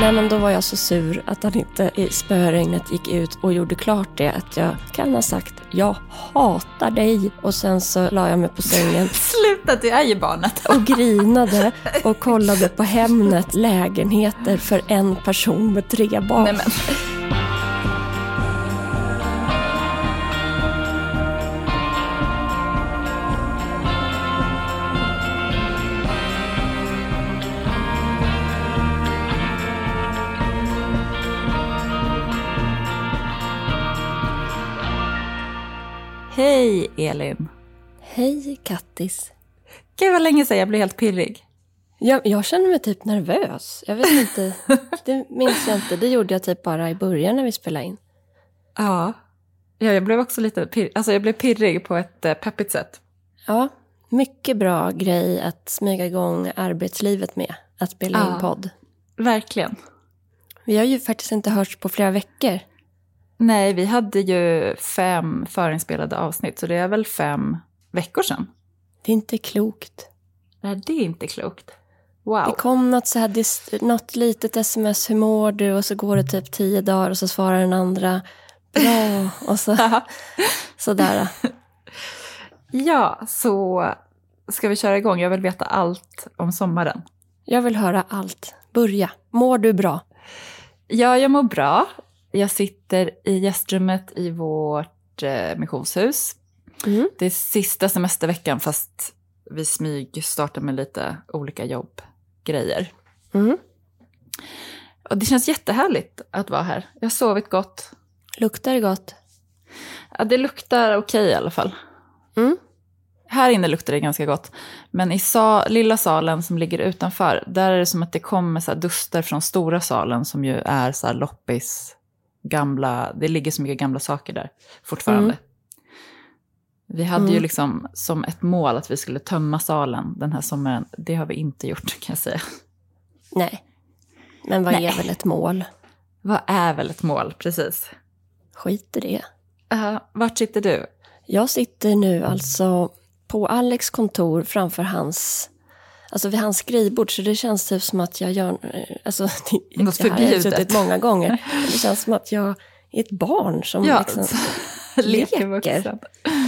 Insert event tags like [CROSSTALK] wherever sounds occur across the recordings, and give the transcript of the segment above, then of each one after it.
Nej men då var jag så sur att han inte i spöregnet gick ut och gjorde klart det. Att jag kan ha sagt jag hatar dig. Och sen så la jag mig på sängen [LAUGHS] Sluta, du är ju barnet. [LAUGHS] och grinade och kollade på Hemnet lägenheter för en person med tre barn. Nej, men. Hej Elin! Hej Kattis. Gud vad länge sedan jag blev helt pirrig. Jag, jag känner mig typ nervös. Jag vet inte. [LAUGHS] Det minns jag inte. Det gjorde jag typ bara i början när vi spelade in. Ja. ja jag blev också lite pirrig. Alltså jag blev pirrig på ett eh, peppigt sätt. Ja, mycket bra grej att smyga igång arbetslivet med. Att spela in Ja. podd. Verkligen. Vi har ju faktiskt inte hörts på flera veckor. Nej, vi hade ju fem förinspelade avsnitt, så det är väl fem veckor sedan. Det är inte klokt. Nej, det är inte klokt. Det Wow. kom något, så här, något litet sms, hur mår du? Och så går det typ tio dagar och så svarar den andra, bra. [LAUGHS] Och så, sådär. Ja, så ska vi köra igång. Jag vill veta allt om sommaren. Jag vill höra allt. Börja. Mår du bra? Ja, jag mår bra. Jag sitter i gästrummet i vårt eh, missionshus. Mm. Det är sista semesterveckan fast vi smyg startar med lite olika jobbgrejer. Mm. Och det känns jättehärligt att vara här. Jag har sovit gott. Luktar det gott? Ja, det luktar okej i alla fall. Mm. Här inne luktar det ganska gott. Men i sa lilla salen som ligger utanför, där är det som att det kommer så här duster från stora salen som ju är så här loppis, gamla, det ligger så mycket gamla saker där fortfarande. Mm. Vi hade ju Mm. liksom som ett mål att vi skulle tömma salen den här sommaren. Det har vi inte gjort kan jag säga. Nej. Men vad Nej. är väl ett mål? Vad är väl ett mål, precis? Skit i det. Uh, vart sitter du? Jag sitter nu alltså på Alex kontor framför hans, alltså vid hans skrivbord. Så det känns typ som att jag gör, eh, alltså [LAUGHS] det, Något det här har jag förbjudet. suttit många gånger. Det känns som att jag är ett barn som liksom [LAUGHS] leker leker.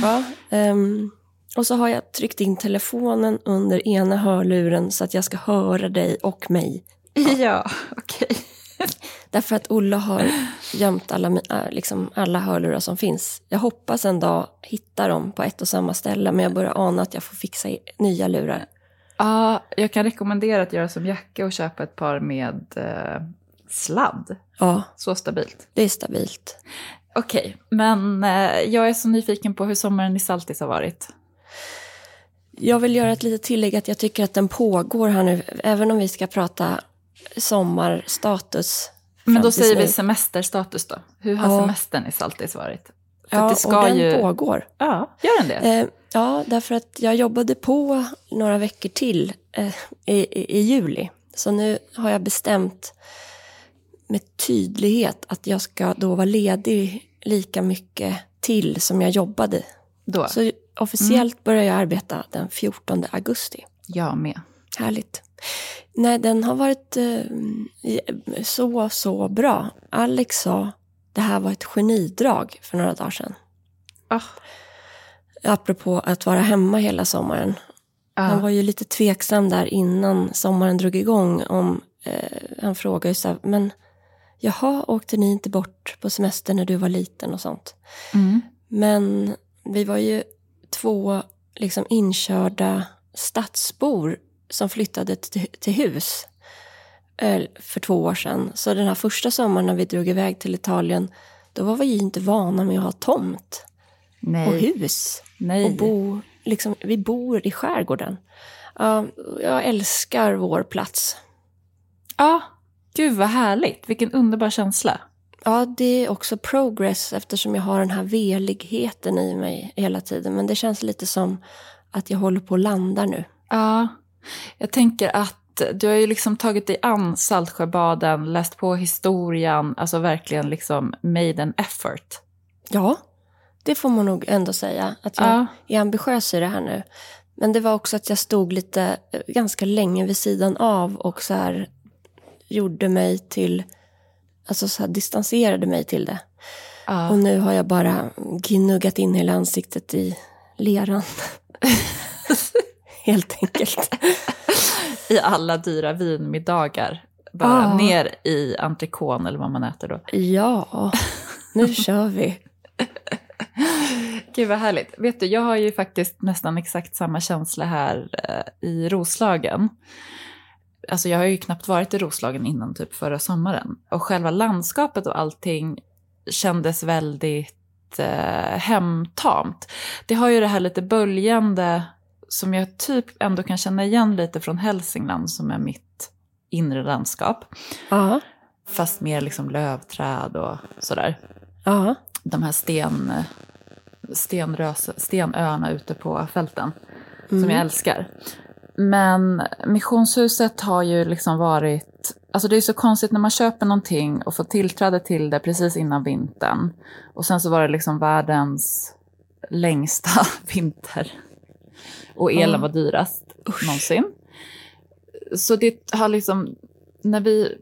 Ja, ehm, och så har jag tryckt in telefonen under ena hörluren så att jag ska höra dig och mig. [LAUGHS] Ja, okej. Därför att Olle har gömt alla, äh, liksom alla hörlurar som finns. Jag hoppas en dag hitta dem på ett och samma ställe, men jag börjar ana att jag får fixa nya lurar. Ja, jag kan rekommendera att göra som Jacke och köpa ett par med eh, sladd. Ja, Så stabilt. det är stabilt. Okej, men eh, jag är så nyfiken på hur sommaren i Saltis har varit. Jag vill göra ett litet tillägg att jag tycker att den pågår här nu, även om vi ska prata sommarstatus. Men då säger vi semesterstatus då. Hur har Ja. semestern i Saltis varit? För Ja, att det och den ju... pågår. Ja, gör den det? Eh, ja, därför att jag jobbade på några veckor till eh, i, i, juli. Så nu har jag bestämt med tydlighet att jag ska då vara ledig lika mycket till som jag jobbade. då? Så officiellt börjar jag arbeta den 14 augusti. Jag med. Härligt. Nej, den har varit eh, så, så bra. Alex sa det här var ett genidrag för några dagar sedan. Ah, Apropå att vara hemma hela sommaren. Han ja. var ju lite tveksam där innan sommaren drog igång. Om, eh, han frågade ju så här, men jaha, åkte ni inte bort på semester när du var liten och sånt? Mm. Men vi var ju två liksom inkörda stadsbor som flyttade till, till hus för två år sedan. Så den här första sommaren när vi drog iväg till Italien, då var vi ju inte vana med att ha tomt och Nej. hus. Nej. Och bo, liksom, vi bor i skärgården. Ja, jag älskar vår plats. Ja, gud vad härligt. Vilken underbar känsla. Ja, det är också progress eftersom jag har den här veligheten i mig hela tiden. Men det känns lite som att jag håller på att landa nu. Ja, jag tänker att du har ju liksom tagit dig an Saltsjöbaden, läst på historien, alltså verkligen liksom made an effort. Ja, det får man nog ändå säga. Att jag Ja. är ambitiös i det här nu. Men det var också att jag stod lite, eh, ganska länge vid sidan av och så här gjorde mig till, alltså så här, distanserade mig till det. Ja. Och nu har jag bara gnuggat in hela ansiktet i leran. [LAUGHS] Helt enkelt. I alla dyra vinmiddagar. Bara Ah. ner i entrecôte eller vad man äter då. Ja, [LAUGHS] nu kör vi. Gud vad härligt. Vet du, jag har ju faktiskt nästan exakt samma känsla här eh, i Roslagen. Alltså jag har ju knappt varit i Roslagen innan typ förra sommaren. Och själva landskapet och allting kändes väldigt eh, hemtamt. Det har ju det här lite böljande som jag typ ändå kan känna igen lite från Hälsingland som är mitt inre landskap. Ja, Fast mer liksom lövträd och sådär ja, de här sten, stenrös, stenöarna ute på fälten. Som jag älskar. Men missionshuset har ju liksom varit... Alltså det är så konstigt när man köper någonting och får tillträde till det precis innan vintern. Och sen så var det liksom världens längsta [LAUGHS] vinter. Och elen Ja. var dyrast någonsin. Så det har liksom... När vi...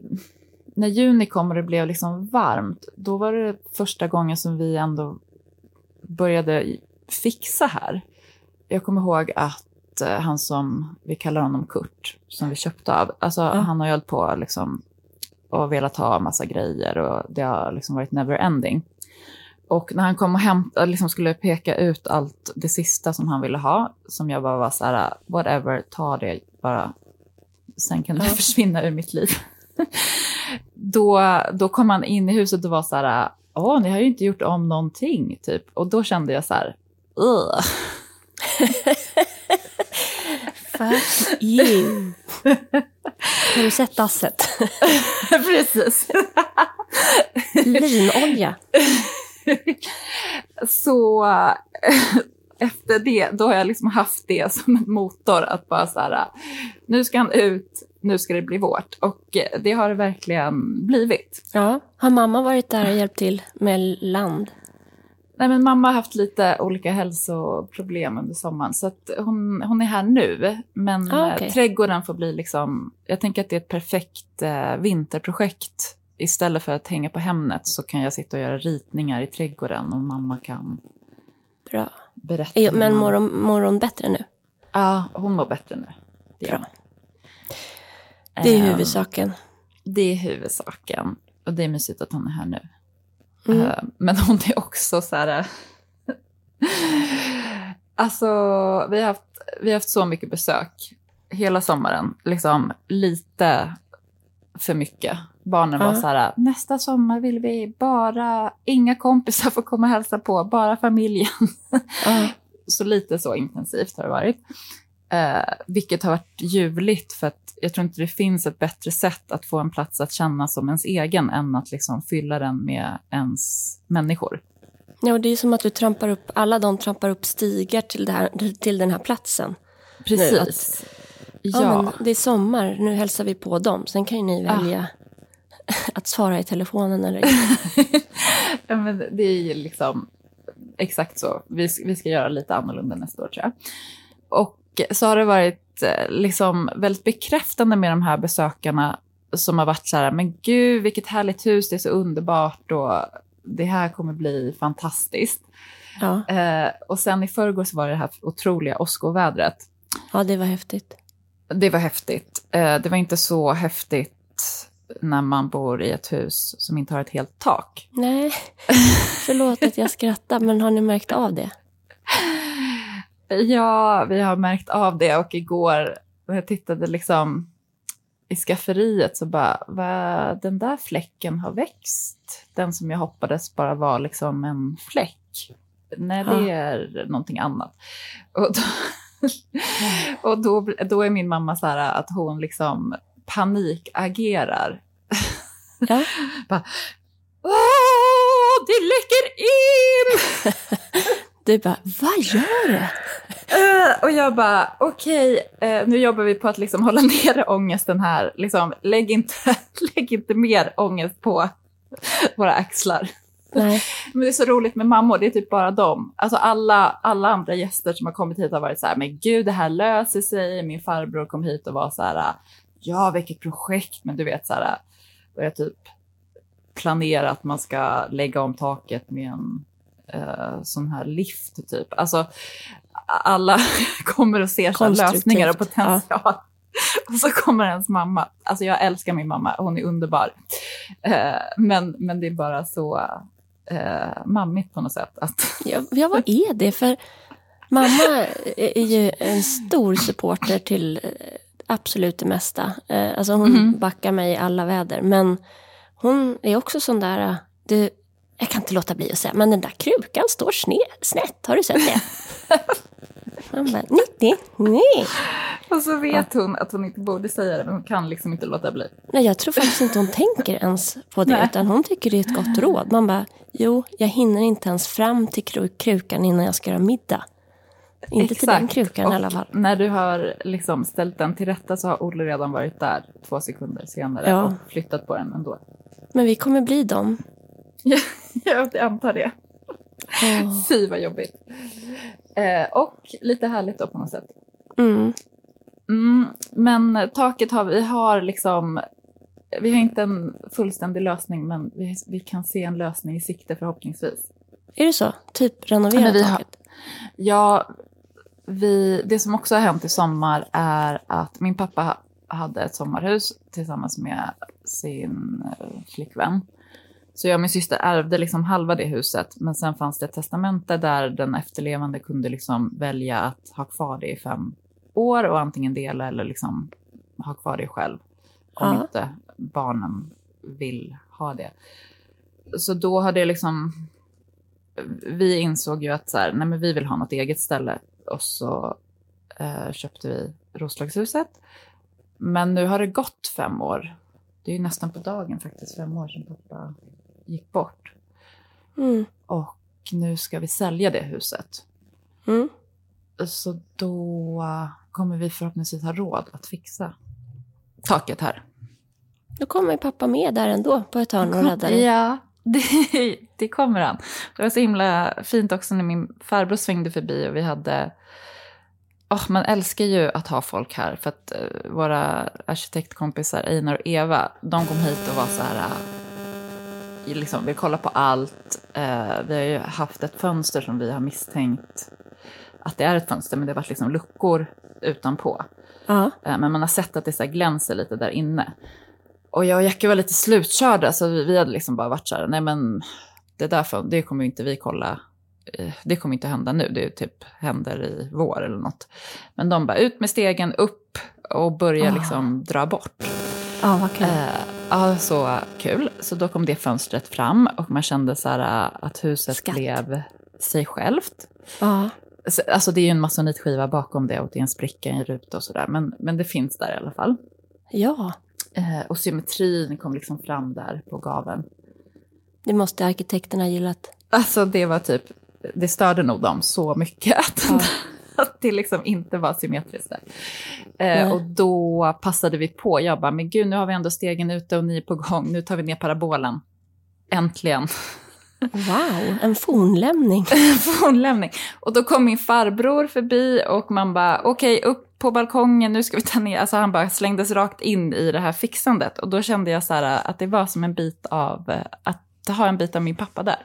När juni kom och det blev liksom varmt, då var det första gången som vi ändå började fixa här. Jag kommer ihåg att eh, han som, vi kallar honom Kurt, som vi köpte av, alltså han har ju hållit på liksom och velat ha massa grejer och det har liksom varit never ending. Och när han kom och hämtade, liksom skulle peka ut allt det sista som han ville ha, som jag bara var så här, whatever, ta det bara. Sen kan det Ja. försvinna ur mitt liv. [LAUGHS] då, då kom han in i huset och var så här, åh, ni har ju inte gjort om någonting, typ. Och då kände jag så här, [LAUGHS] fuck you. Har du sett dasset? [LAUGHS] Precis. Linolja. Så eh, efter det, då har jag liksom haft det som en motor att bara så här, nu ska han ut, nu ska det bli vårt. Och eh, det har det verkligen blivit. Ja, har mamma varit där och hjälpt till med land? Nej, men mamma har haft lite olika hälsoproblem under sommaren, så att hon, hon är här nu. Men Ah, eh, okej. trädgården får bli liksom, jag tänker att det är ett perfekt eh, vinterprojekt. Istället för att hänga på Hemnet så kan jag sitta och göra ritningar i trädgården och mamma kan Bra. berätta. Eh, Men mår hon, mår hon bättre nu? Ja, hon mår bättre nu. Det Bra. Det är Ehm, huvudsaken. Det är huvudsaken. Och det är mysigt att hon är här nu. Mm. Eh, Men hon är också så här... [LAUGHS] alltså, vi har, haft, vi har haft så mycket besök hela sommaren. Liksom lite för mycket. Barnen var så här, nästa sommar vill vi bara, inga kompisar får komma och hälsa på, bara familjen. [LAUGHS] Så lite så intensivt har det varit. Eh, vilket har varit ljuvligt för att jag tror inte det finns ett bättre sätt att få en plats att känna som ens egen än att liksom fylla den med ens människor. Ja, och det är som att du trampar upp, alla de trampar upp stigar till, det här, till den här platsen. Precis. Ja, Ja, men det är sommar, nu hälsar vi på dem. Sen kan ju ni välja [LAUGHS] att svara i telefonen eller [LAUGHS] ja, men det är ju liksom exakt så. Vi, vi ska göra lite annorlunda nästa år tror jag. Och så har det varit eh, liksom väldigt bekräftande med de här besökarna som har varit så här, men gud vilket härligt hus, det är så underbart och det här kommer bli fantastiskt. Ja, Eh, och sen i förrgår så var det det här otroliga åskovädret. ja det var häftigt. Det var häftigt. Eh, det var inte så häftigt när man bor i ett hus som inte har ett helt tak. Nej, [LAUGHS] förlåt att jag skrattar, men har ni märkt av det? Ja, vi har märkt av det och igår när jag tittade liksom i skafferiet så bara, vad den där fläcken har växt. Den som jag hoppades bara var liksom en fläck. Nej, det Ja. är någonting annat. Och då, [LAUGHS] och då, då är min mamma så här att hon liksom panikagerar. Ja, [LAUGHS] Åh, det läcker in! [LAUGHS] du bara, vad gör du? Eh, och jag bara, okej, eh, nu jobbar vi på att liksom hålla [LAUGHS] nere ångesten här. Liksom, lägg, inte, lägg inte mer ångest på våra axlar. Nej, Men det är så roligt med mammor, det är typ bara dem. Alltså alla, alla andra gäster som har kommit hit har varit så här, men gud det här löser sig. Min farbror kom hit och var så här, ja vilket projekt, men du vet så här, börja typ planera att man ska lägga om taket med en eh, sån här lift typ. Alltså alla [LAUGHS] kommer och ser så lösningar och potential. Och så kommer ens mamma. Alltså jag älskar min mamma, hon är underbar. Eh, men, men det är bara så eh, mammigt på något sätt. Att, Ja, ja, vad är det? För mamma är ju en stor supporter till eh, absolut det mesta. Eh, Alltså hon Mhm. backar mig i alla väder. Men hon är också sån där, eh, du, jag kan inte låta bli att säga, men den där krukan står sne, snett, har du sett det? [LAUGHS] Man bara, nej, nej, och så vet hon att hon inte borde säga det, men hon kan liksom inte låta bli. Nej, jag tror faktiskt inte hon [LAUGHS] tänker ens på det, Nej. utan hon tycker det är ett gott råd. Man bara, jo, jag hinner inte ens fram till kru- krukan innan jag ska göra middag. Inte till den Exakt. krukan och i alla fall. När du har liksom ställt den till rätta så har Olle redan varit där två sekunder senare Ja. och flyttat på den ändå. Men vi kommer bli dem. [LAUGHS] jag antar det. Åh. [LAUGHS] Fy vad jobbigt. Eh, och lite härligt då på något sätt. Mm. Mm, men taket har vi har liksom, vi har inte en fullständig lösning men vi, vi kan se en lösning i sikte förhoppningsvis. Är det så? Typ renovera vi har- taket? Ja, vi, det som också har hänt i sommar är att min pappa ha- hade ett sommarhus tillsammans med sin eh, flickvän. Så jag och min syster ärvde liksom halva det huset, men sen fanns det ett testamente där den efterlevande kunde liksom välja att ha kvar det i fem år och antingen dela eller liksom ha kvar det själv. Om Ja. inte barnen vill ha det. Så då har det liksom vi insåg ju att så här, nej men vi vill ha något eget ställe. Och så eh, köpte vi Roslagshuset. Men nu har det gått fem år. Det är ju nästan på dagen faktiskt fem år sedan pappa gick bort. Mm. Och nu ska vi sälja det huset. Mm. Så då kommer vi förhoppningsvis ha råd att fixa taket här. Då kommer pappa med där ändå på ett hörn och räddar dig. Ja, det, det kommer han. Det var så himla fint också när min farbror svängde förbi och vi hade... Oh, man älskar ju att ha folk här för att eh, våra arkitektkompisar Einar och Eva, de kom hit och var så här... Uh, liksom, vill kolla på allt. Eh, vi har ju haft ett fönster som vi har misstänkt att det är ett fönster, men det har varit liksom luckor utanpå. Ja. Eh, Men man har sett att det så glänser lite där inne. Och jag och Jackie var lite slutkörda, så vi, vi hade liksom bara varit så här, nej men det där det kommer inte vi kolla, eh, det kommer inte hända nu, det typ händer i vår eller något. Men de bara ut med stegen, upp och börja Ah. liksom dra bort. ja, vad kul. Eh, ja, så kul. Så då kom det fönstret fram och man kände så här eh, att huset Skatt. blev sig självt. Ja. Så- Alltså det är ju en masonitskiva bakom det och det är en spricka i en ruta och sådär. Men, men det finns där i alla fall. ja, Eh, och symmetrin kom liksom fram där på gaveln. det måste arkitekterna gillat. Alltså det var typ, det störde nog dem så mycket att, Ja. [LAUGHS] att det liksom inte var symmetriskt där. Eh, och då passade vi på, jag bara, men gud nu har vi ändå stegen ute och ni är på gång, nu tar vi ner parabolen. Äntligen. [LAUGHS] Wow, en fornlämning. Fornlämning. Och då kom min farbror förbi och man bara, okej, upp på balkongen, nu ska vi ta ner. Alltså han bara slängdes rakt in i det här fixandet. Och då kände jag så här att det var som en bit av, eh, att ha en bit av min pappa där.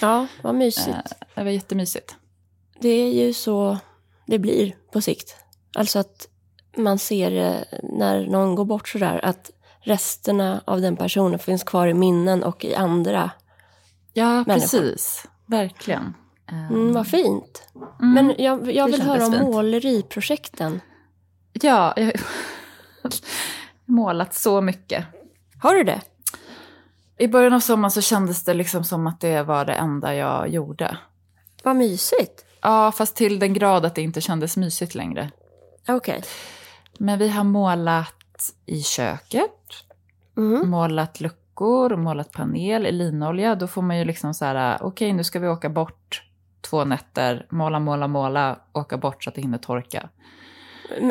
Ja, vad mysigt. Eh, Det var jättemysigt. Det är ju så det blir på sikt. Alltså att man ser eh, när någon går bort sådär att resterna av den personen finns kvar i minnen och i andra. Ja, Människor. precis. Verkligen. Mm, vad fint. mm. Men jag, jag vill höra om fint. måleriprojekten. Ja, jag har [LAUGHS] målat så mycket. Har du det? I början av sommaren så kändes det liksom som att det var det enda jag gjorde. Vad mysigt. Ja, fast till den grad att det inte kändes mysigt längre. Okej. Men vi har målat i köket, Mm. målat luckor, målat panel i linolja. Då får man ju liksom så här, okej nu ska vi åka bort två nätter, måla, måla, måla, åka bort så att det hinner torka.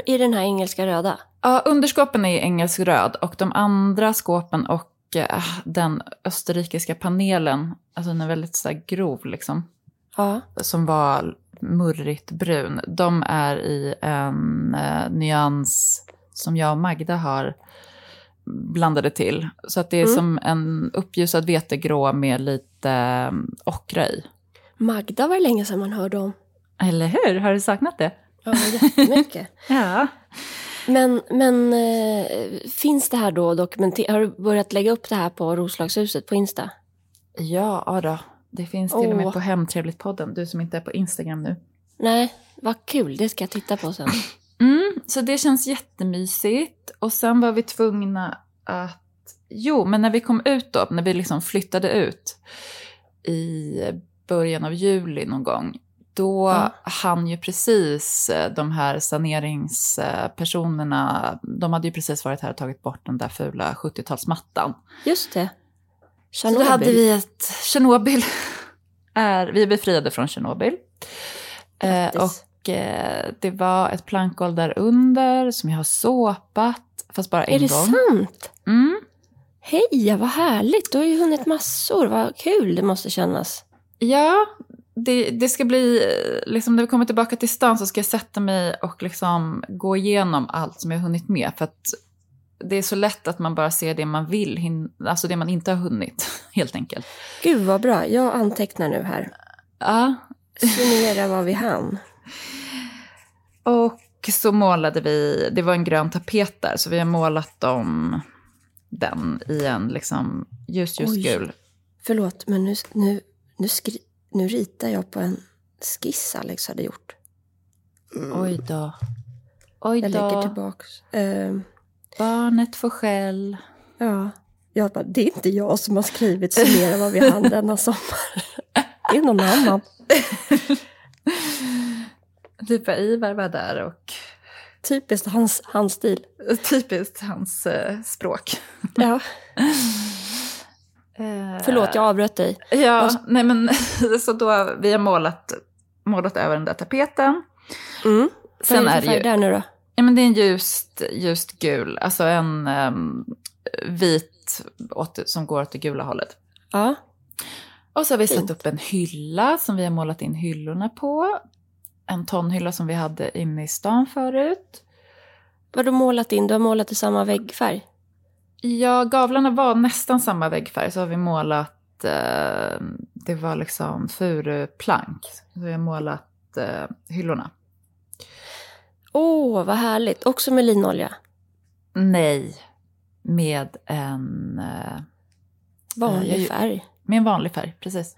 I den här engelska röda? Ja, underskåpen är engelsk röd och de andra skåpen och eh, den österrikiska panelen, alltså den är väldigt så grov liksom, Ja. som var murrigt brun, de är i en eh, nyans som jag och Magda har blandade till. Så att det är Mm. som en uppljusad vetegrå med lite eh, ockra i. Magda var det länge sedan man hörde om. Eller hur? Har du saknat det? Ja, jättemycket. [LAUGHS] Ja. men men eh, finns det här då dokumenterat? Har du börjat lägga upp det här på Roslagshuset på Insta? Ja, ja då. Det finns till och Åh. med på Hemtrevligt-podden, du som inte är på Instagram nu. Nej, vad kul. Det ska jag titta på sen. [LAUGHS] Mm, så det känns jättemysigt. Och sen var vi tvungna att... Jo, men när vi kom ut då, när vi liksom flyttade ut i början av juli någon gång, då Ja. hann ju precis eh, de här saneringspersonerna, de hade ju precis varit här och tagit bort den där fula 70-talsmattan. Just det. Så då hade vi ett Tjernobyl. [LAUGHS] Är, vi är befriade från Tjernobyl. Eh, och eh, det var ett plankgolv där under som jag har såpat, fast bara en Är det gång. sant? Mm. Hej, vad härligt. Du har ju hunnit massor. Vad kul det måste kännas. Ja, det, det ska bli, liksom när vi kommer tillbaka till stan så ska jag sätta mig och liksom gå igenom allt som jag har hunnit med. För att det är så lätt att man bara ser det man vill, hin- alltså det man inte har hunnit, [LAUGHS] helt enkelt. Gud vad bra. Jag antecknar nu här. Ja, Summera vad vi hann. Och så målade vi, det var en grön tapet där, så vi har målat om den i en liksom ljus, ljusgul. Förlåt, men nu, nu, nu, skri, nu ritar jag på en skiss Alex hade gjort. Oj då. Oj Jag lägger då. tillbaks. Ehm, Barnet får skäll. ja, jag bara, det är inte jag som har skrivit summera vad vi hann denna sommar. Det är någon annan. [LAUGHS] Typ Ivar var där och Typiskt hans, hans stil. typiskt hans eh, språk. Ja, [LAUGHS] Eh, förlåt, jag avbröt dig. Ja, nej men [LAUGHS] så då, vi har målat, målat över den där tapeten. Mm. Sen vad är det för färg där nu då? ja men det är en ljust, ljust gul, alltså en ehm, vit åt, som går åt det gula hållet. Ja, Och så har vi Fint. satt upp en hylla som vi har målat in hyllorna på. En tonhylla som vi hade inne i stan förut. vad har du målat in? Du har målat i samma väggfärg? Ja, gavlarna var nästan samma väggfärg, så har vi målat, eh, det var liksom furuplank. Så vi har målat eh, hyllorna. Åh, vad härligt. Också med linolja. Nej, med en, eh, Vanlig färg. med en vanlig färg, precis.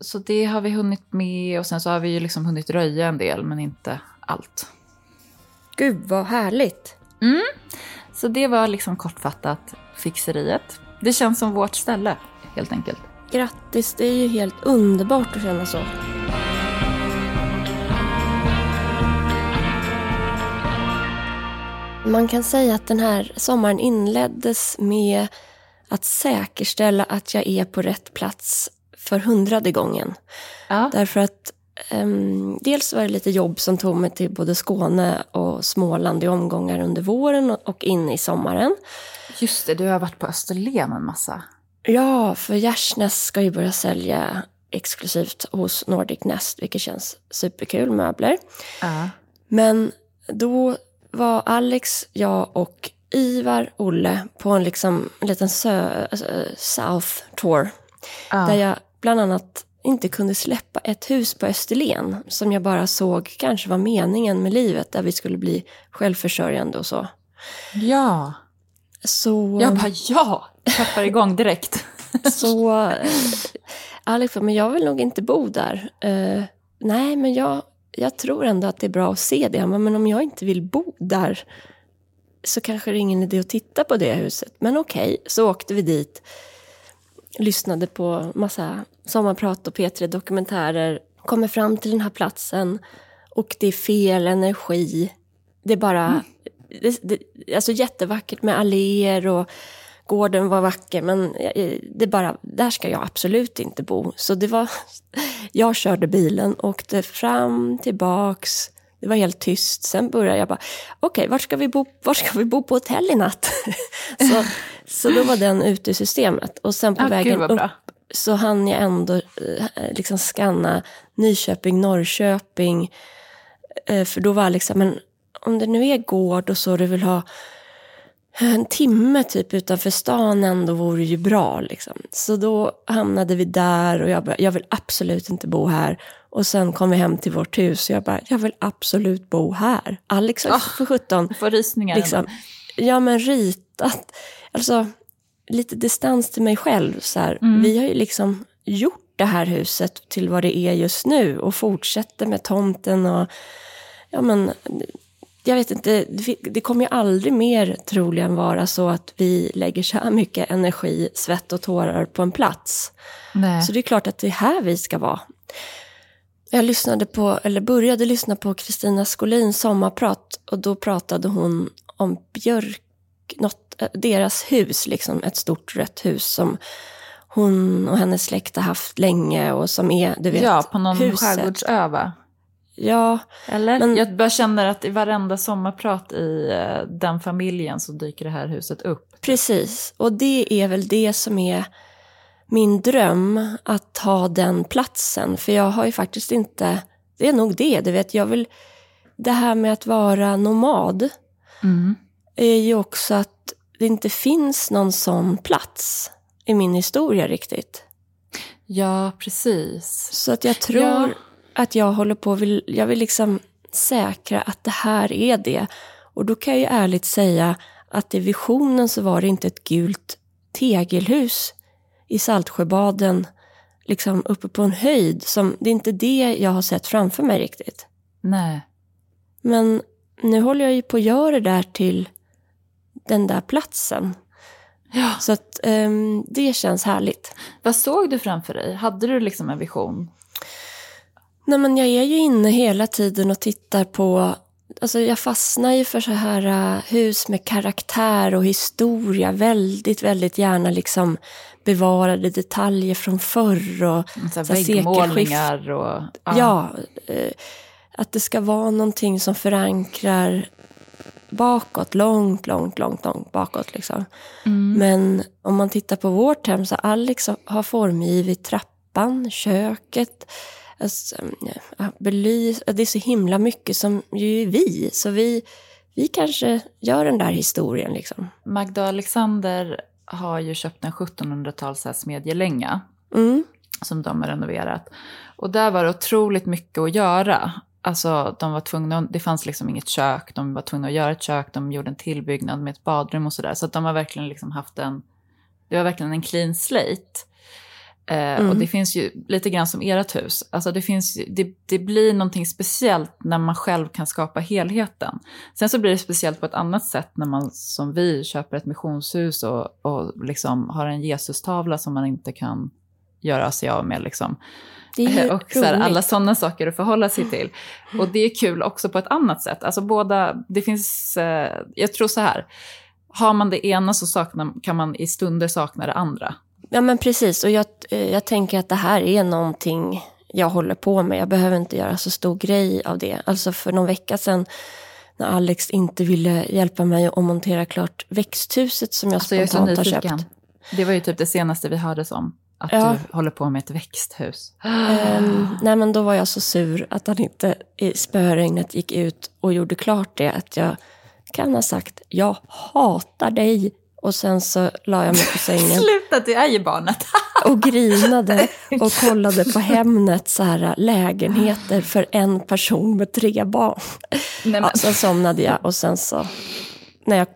Så det har vi hunnit med och sen så har vi ju liksom hunnit röja en del, men inte allt. Gud, vad härligt. Så det var liksom kortfattat fixeriet. Det känns som vårt ställe, helt enkelt. Grattis, det är ju helt underbart att känna så. Man kan säga att den här sommaren inleddes med att säkerställa att jag är på rätt plats för hundrade gången. Ja. Därför att ehm, dels var det lite jobb som tog mig till både Skåne och Småland i omgångar under våren och, in i sommaren. Just det, du har varit på Österlen en massa. Ja, för Gärsnäs ska ju börja sälja exklusivt hos Nordic Nest, vilket känns superkul, möbler. Ja. Men då var Alex, jag och Ivar, Olle på en liksom en liten sö- alltså, South Tour. Där jag bland annat inte kunde släppa ett hus på Österlen som jag bara såg kanske var meningen med livet, där vi skulle bli självförsörjande och så. ja. Så... Jag bara ja, peppar igång direkt. [LAUGHS] Så eh, Alex bara, men jag vill nog inte bo där. Eh, nej, men jag, jag tror ändå att det är bra att se det. Men om jag inte vill bo där så kanske det är ingen idé att titta på det huset. Men okej, så åkte vi dit. Lyssnade på massa sommarprat och P3 Dokumentärer. Kommer fram till den här platsen och det är fel energi. Det är bara... Det, det, alltså jättevackert med alléer och gården var vacker men eh, det bara, där ska jag absolut inte bo. Så det var, [LAUGHS] jag körde bilen, åkte fram, tillbaks, det var helt tyst. Sen började jag bara, okej, vart ska vi bo, vart ska vi bo på hotell i natt? [LAUGHS] så, så då var den ute ur systemet. Och sen på Ja, vägen upp så hann jag ändå eh, liksom scanna Nyköping, Norrköping. Eh, för då var liksom, men om det nu är gård och så du vill ha en timme typ utanför stan ändå vore ju bra. Liksom. Så då hamnade vi där och jag bara, jag vill absolut inte bo här. Och sen kom vi hem till vårt hus och jag bara, jag vill absolut bo här. Alex var för 17. Du får rysningar. Liksom, ja men ritat, alltså lite distans till mig själv. Så. Mm. Vi har ju liksom gjort det här huset till vad det är just nu och fortsätter med tomten och ja men jag vet inte, det- kommer ju aldrig mer troligen vara så att vi lägger så här mycket energi, svett och tårar på en plats. Nej. Så det är klart att det är här vi ska vara. Jag lyssnade på, eller började lyssna på Kristina Skolins sommarprat och då pratade hon om björk, något, deras hus, liksom ett stort rött hus som hon och hennes släkt har haft länge och som är, du vet, ja, på någon huset. skärgårdsö va? Ja, Eller? Men- jag bara känner att i varenda sommarprat i eh, den familjen så dyker det här huset upp. Precis, och det är väl det som är min dröm, att ha den platsen. För jag har ju faktiskt inte, det är nog det, du vet, jag vill, det här med att vara nomad Mm. är ju också att det inte finns någon sån plats i min historia riktigt. Ja, precis. Så att jag tror Ja. att jag håller på, vill, jag vill liksom säkra att det här är det. Och då kan jag ju ärligt säga att i visionen så var det inte ett gult tegelhus i Saltsjöbaden, liksom uppe på en höjd. Som, det är inte det jag har sett framför mig riktigt. Nej. Men nu håller jag ju på att göra det där till den där platsen. Ja. Så att ehm, det känns härligt. Vad såg du framför dig? Hade du liksom en vision? Nej, men jag är ju inne hela tiden och tittar på... Alltså jag fastnar ju för så här äh, hus med karaktär och historia. Väldigt, väldigt gärna liksom bevarade detaljer från förr. Och, Så här Så här väggmålningar och... ja, eh, att det ska vara någonting som förankrar bakåt, långt, långt, långt, långt bakåt. Liksom. Mm. Men om man tittar på vårt hem så Alex har formgivit trappan, köket, alltså, ja, belys, det är så himla mycket som ju är vi. Så vi, vi kanske gör den där historien liksom. Magda Alexander har ju köpt en 1700-tals här smedjelänga Mm. som de har renoverat. Och där var det otroligt mycket att göra. Alltså de var tvungna, det fanns liksom inget kök, de var tvungna att göra ett kök, de gjorde en tillbyggnad med ett badrum och sådär. Så att de har verkligen liksom haft en, det var verkligen en clean slate. Eh, Och det finns ju lite grann som ert hus. Alltså det, finns, det, det blir någonting speciellt när man själv kan skapa helheten. Sen så blir det speciellt på ett annat sätt när man som vi köper ett missionshus och, och liksom har en Jesus-tavla som man inte kan göra sig av med. Liksom. Det är ju och så här, alla sådana saker att förhålla sig till. [GASPS] Och det är kul också på ett annat sätt. Alltså båda, det finns, eh, jag tror så här, har man det ena så saknar, kan man i stunder sakna det andra. Ja men precis, och jag, eh, jag tänker att det här är någonting jag håller på med. Jag behöver inte göra så stor grej av det. Alltså för någon vecka sedan när Alex inte ville hjälpa mig att montera klart växthuset som jag Alltså jag är så spontant har köpt. Det var ju typ det senaste vi hördes om. Att Ja. du håller på med ett växthus. Ehm, nej men då var jag så sur att han inte i spöregnet gick ut och gjorde klart det. Att jag kan ha sagt, jag hatar dig. Och sen så la jag mig på [LAUGHS] sängen Sluta, det är ju barnet. [LAUGHS] och grinade och kollade på Hemnet så här, lägenheter för en person med tre barn. Nej, men, Ja, sen somnade jag och sen så, när jag,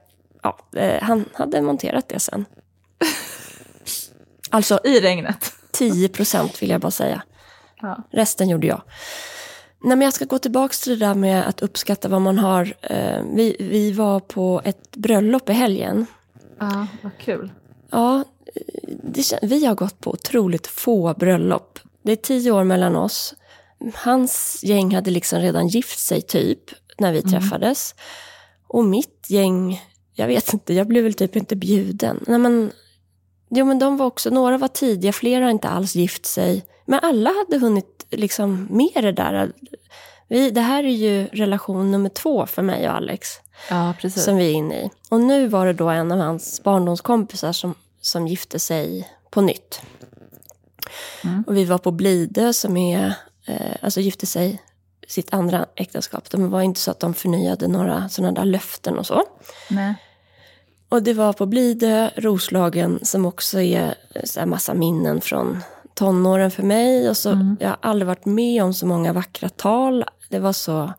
ja, eh, han hade monterat det sen. [LAUGHS] Alltså I regnet. 10 procent vill jag bara säga. Ja. Resten gjorde jag. Nej, men jag ska gå tillbaka till det där med att uppskatta vad man har. Eh, Vi, vi var på ett bröllop i helgen. ja, vad kul. Ja, det, vi har gått på otroligt få bröllop. Det är tio år mellan oss. Hans gäng hade liksom redan gift sig typ när vi träffades. Och mitt gäng, jag vet inte, jag blev väl typ inte bjuden. Nej men, jo men de var också, några var tidiga, flera har inte alls gift sig. Men alla hade hunnit liksom med det där. Vi, det här är ju relation nummer två för mig och Alex Ja, som vi är inne i. Och nu var det då en av hans barndomskompisar som, som gifte sig på nytt. Mm. Och vi var på Blidö som är, eh, alltså gifte sig sitt andra äktenskap. De var inte så att de förnyade några sådana där löften och så. Nej. Och det var på Blidö, Roslagen, som också är så här massa minnen från tonåren för mig. Och så, Mm. Jag har aldrig varit med om så många vackra tal. Det var så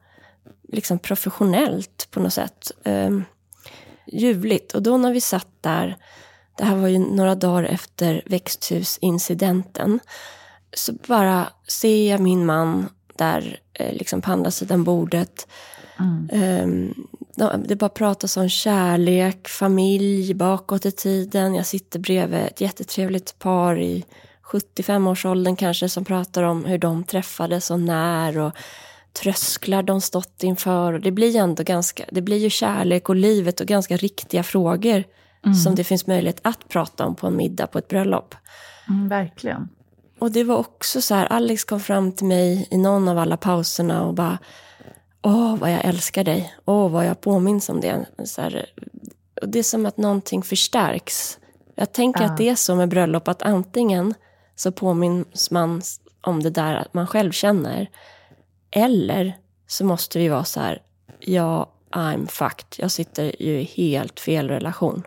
liksom professionellt på något sätt. Um, ljuvligt. Och då när vi satt där, det här var ju några dagar efter växthusincidenten, så bara ser jag min man där eh, liksom på andra sidan bordet. Mm. De- det bara pratas om kärlek, familj bakåt i tiden. Jag sitter bredvid ett jättetrevligt par i 75-årsåldern kanske som pratar om hur de träffades och när och trösklar de stått inför. Och det blir ändå ganska, det blir ju kärlek och livet och ganska riktiga frågor som det finns möjlighet att prata om på en middag på ett bröllop. Mm, verkligen. Och det var också så här, Alex kom fram till mig i någon av alla pauserna och bara Åh, vad jag älskar dig. Åh, vad jag påminns om det. Så här, och det är som att någonting förstärks. Jag tänker Ja. att det är så med bröllop, att antingen så påminns man om det där att man själv känner. Eller så måste vi vara så här, ja, I'm fucked. Jag sitter ju i helt fel relation.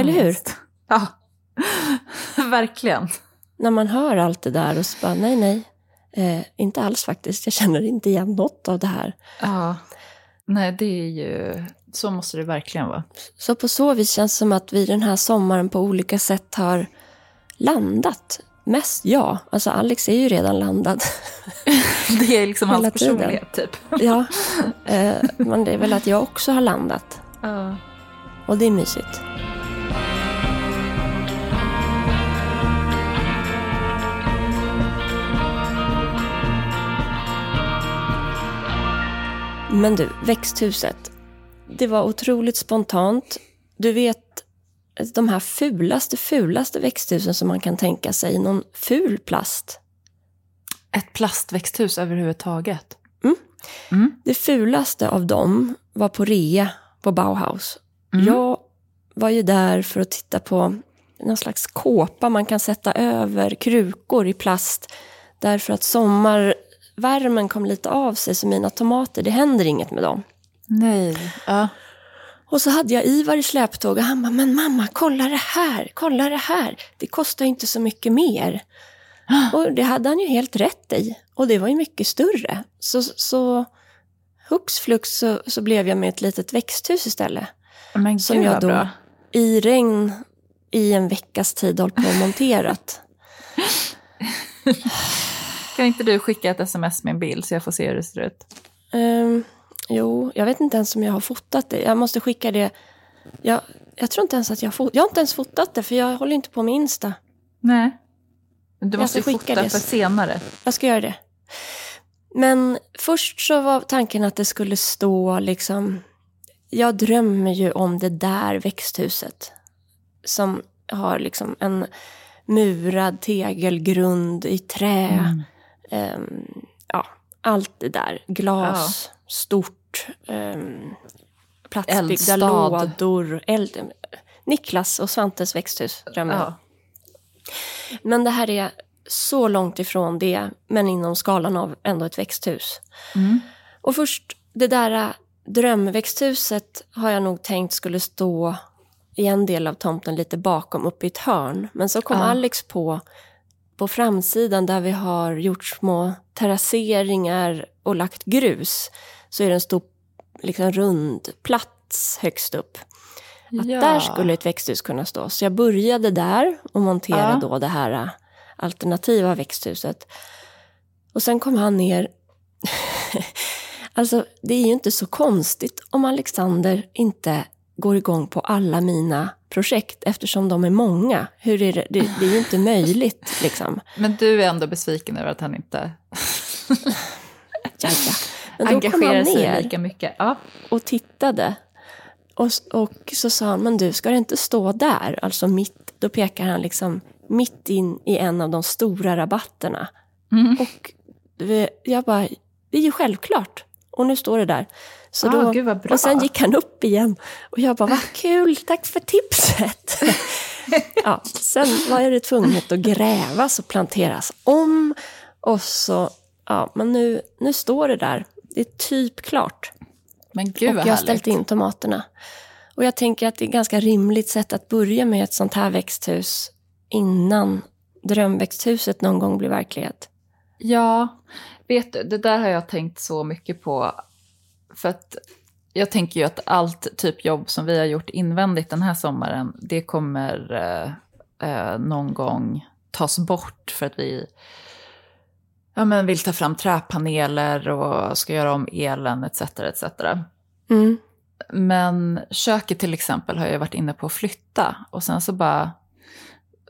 Eller hur? Ja, [LAUGHS] verkligen. När man hör allt det där och så bara, nej, nej. Eh, inte alls faktiskt. Jag känner inte igen något av det här. Ja. Nej, det är ju... Så måste det verkligen vara. Så på så vis känns det som att vi den här sommaren på olika sätt har landat. Mest jag. Alltså Alex är ju redan landad. [LAUGHS] Det är liksom hans personlighet, typ. ja, eh, men det är väl att jag också har landat. Ja. Och det är mysigt. Men du, växthuset. Det var otroligt spontant. Du vet, de här fulaste, fulaste växthusen som man kan tänka sig. Någon ful plast. Ett plastväxthus överhuvudtaget. Det fulaste av dem var på rea på Bauhaus. Mm. Jag var ju där för att titta på någon slags kåpa man kan sätta över krukor i plast. Därför att sommarvärmen kom lite av sig, så mina tomater, det händer inget med dem. Nej. Ja. Och så hade jag Ivar i släptåg och han bara, men mamma, kolla det här, kolla det här. Det kostar inte så mycket mer. [GASPS] Och det hade han ju helt rätt i. Och det var ju mycket större. Så, så hux flux så, så blev jag med ett litet växthus istället. Men Som jag då bra. i regn i en veckas tid hållit på och monterat. [LAUGHS] Kan inte du skicka ett sms med en bild så jag får se hur det ser ut? Ehm, jo, jag vet inte ens om jag har fotat det. Jag måste skicka det. Jag, jag tror inte ens att jag har fotat. Jag har inte ens fotat det, för jag håller inte på med Insta. Nej. Du måste skicka fota det. för senare. Jag ska göra det. Men först så var tanken att det skulle stå liksom... Jag drömmer ju om det där växthuset. Som har liksom en murad tegelgrund i trä. Mm. Ehm, ja, allt det där. Glas, stort. Um, platsbyggda Eldstad. lådor. Eld, Niklas och Svantes växthus om. Ja. Men det här är så långt ifrån det, men inom skalan av ändå ett växthus. Mm. Och först, det där äh, drömväxthuset har jag nog tänkt skulle stå i en del av tomten lite bakom, uppe i ett hörn. Men så kom Ja. Alex på, på framsidan där vi har gjort små terrasseringar och lagt grus, så är det en stor liksom, rund plats högst upp. Att Ja. där skulle ett växthus kunna stå. Så jag började där och monterade Ja. då det här äh, alternativa växthuset. Och sen kom han ner. [LAUGHS] alltså, det är ju inte så konstigt om Alexander inte går igång på alla mina projekt eftersom de är många. Hur är det? Det, det är ju inte möjligt liksom. Men du är ändå besviken över att han inte Ja, ja. Men då kom han engagerar ner. lika mycket. Ja. och tittade. Och, och så sa han, men du, ska det inte stå där? Alltså mitt, då pekar han liksom mitt in i en av de stora rabatterna. Mm. Och jag bara, det är ju självklart. Och nu står det där. Så Ah, då. Och sen gick han upp igen. Och jag bara, vad [LAUGHS] kul, tack för tipset. [LAUGHS] ja, sen var det tvunget att grävas och planteras om. Och så Ja, men nu, nu står det där. Det är typ klart. Men gud och jag har ställt in tomaterna. Och jag tänker att det är ett ganska rimligt sätt att börja med ett sånt här växthus innan drömväxthuset någon gång blir verklighet. Ja, vet du, det där har jag tänkt så mycket på. För att jag tänker ju att allt typ jobb som vi har gjort invändigt den här sommaren, det kommer eh, eh, någon gång tas bort för att vi ja, men vill ta fram träpaneler och ska göra om elen etc. etc. Mm. Men köket till exempel har jag varit inne på att flytta och sen så bara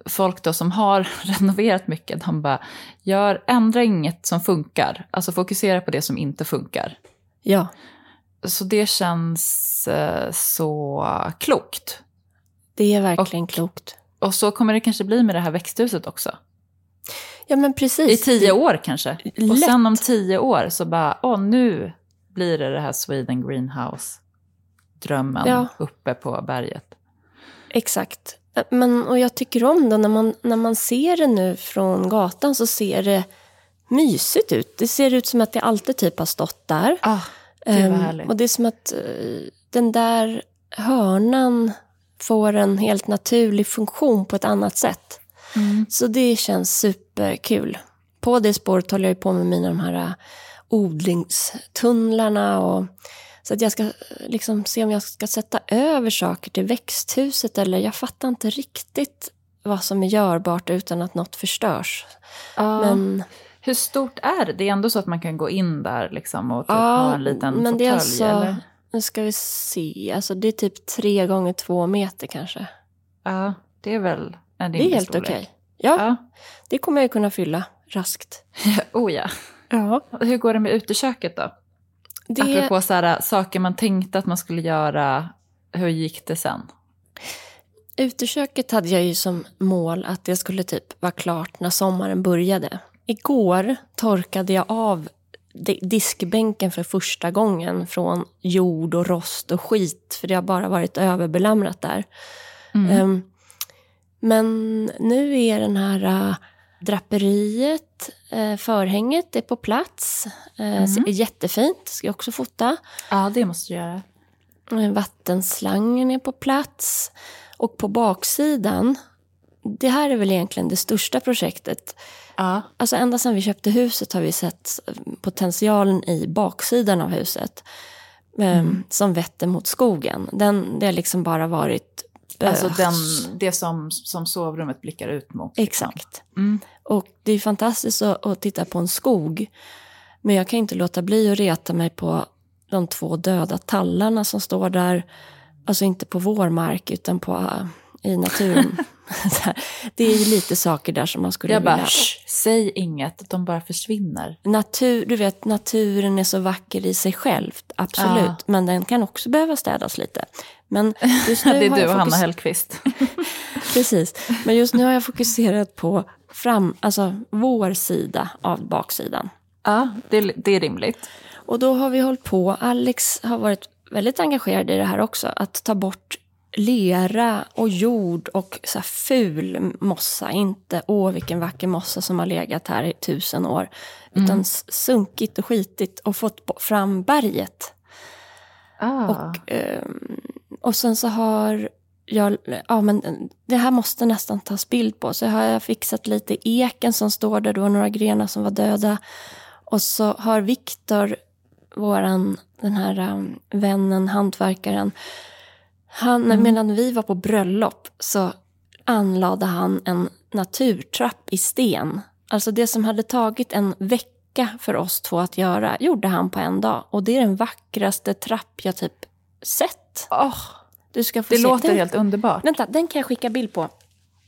folk då som har [LAUGHS] renoverat mycket, de bara gör, ändra inget som funkar, alltså fokusera på det som inte funkar. Ja, Så det känns eh, så klokt. det är verkligen Och- klokt. Och så kommer det kanske bli med det här växthuset också. Ja, men precis. I tio år kanske. Och Lätt. sen om tio år så bara, åh nu blir det det här Sweden Greenhouse. Drömmen Ja. uppe på berget. Exakt. Men, och jag tycker om det. När man, när man ser det nu från gatan så ser det mysigt ut. Det ser ut som att det alltid typ har stått där. Ah, vad Ehm, härligt. och det är som att eh, den där hörnan får en helt naturlig funktion på ett annat sätt. Mm. Så det känns superkul. På det spåret håller jag på med mina de här eh, odlingstunnlarna. Och, så att jag ska eh, liksom se om jag ska sätta över saker till växthuset. Eller jag fattar inte riktigt vad som är görbart utan att något förstörs. Ja. Men, Hur stort är det? Det är ändå så att man kan gå in där liksom och typ Ja, ha en liten men fåtölj, det är alltså- eller? nu ska vi se. Alltså det är typ tre gånger två meter kanske. Ja, det är väl en Det är helt okej. Ja, Ja. det kommer jag ju kunna fylla raskt. [LAUGHS] oh ja. Ja. Hur går det med uteköket då? Det, Apropå så här, saker man tänkte att man skulle göra, hur gick det sen? Uteköket hade jag ju som mål att det skulle typ vara klart när sommaren började. Igår torkade jag av di- diskbänken för första gången från jord och rost och skit, för det har bara varit överbelamrat där. Mm. Ehm, men nu är den här äh, draperiet, äh, förhänget är på plats. Uh, är jättefint, ska jag också fota. Ja, det måste du göra. Eh, Vattenslangen är på plats. Och på baksidan, det här är väl egentligen det största projektet. Ja. Alltså ända sedan vi köpte huset har vi sett potentialen i baksidan av huset. eh, Som vetter mot skogen. Den, det har liksom bara varit... Alltså eh, den, det som, som sovrummet blickar ut mot. Exakt. Mm. Och det är fantastiskt att, att titta på en skog. Men jag kan inte låta bli att reta mig på de två döda tallarna som står där. Alltså inte på vår mark utan på, äh, i naturen. [LAUGHS] [LAUGHS] Det är ju lite saker där som man skulle Jag bara, vilja... "Shh, säg inget, de bara försvinner. Natur, du vet, naturen är så vacker i sig själv, absolut. Ja. Men den kan också behöva städas lite. Men [LAUGHS] just nu det är du och Hanna Hellquist. [LAUGHS] Precis. Men just nu har jag fokuserat på fram, alltså vår sida av baksidan. ja, det, det är rimligt. Och då har vi hållit på, Alex har varit väldigt engagerad i det här också, att ta bort lera och jord och så ful mossa. Inte åh vilken vacker mossa som har legat här i tusen år. Utan s- sunkigt och skitigt och fått fram berget. Ah. Och, ehm, och sen så har jag, ja men det här måste nästan tas bild på. Så har jag fixat lite eken som står där, det var några grenar som var döda. Och så har Viktor, våran, den här um, vännen, hantverkaren, han, medan vi var på bröllop så anlade han en naturtrapp i sten. Alltså det som hade tagit en vecka för oss två att göra, gjorde han på en dag. Och det är den vackraste trapp jag typ sett. Åh, Du ska få det se. låter den, helt underbart. Vänta, den kan jag skicka bild på.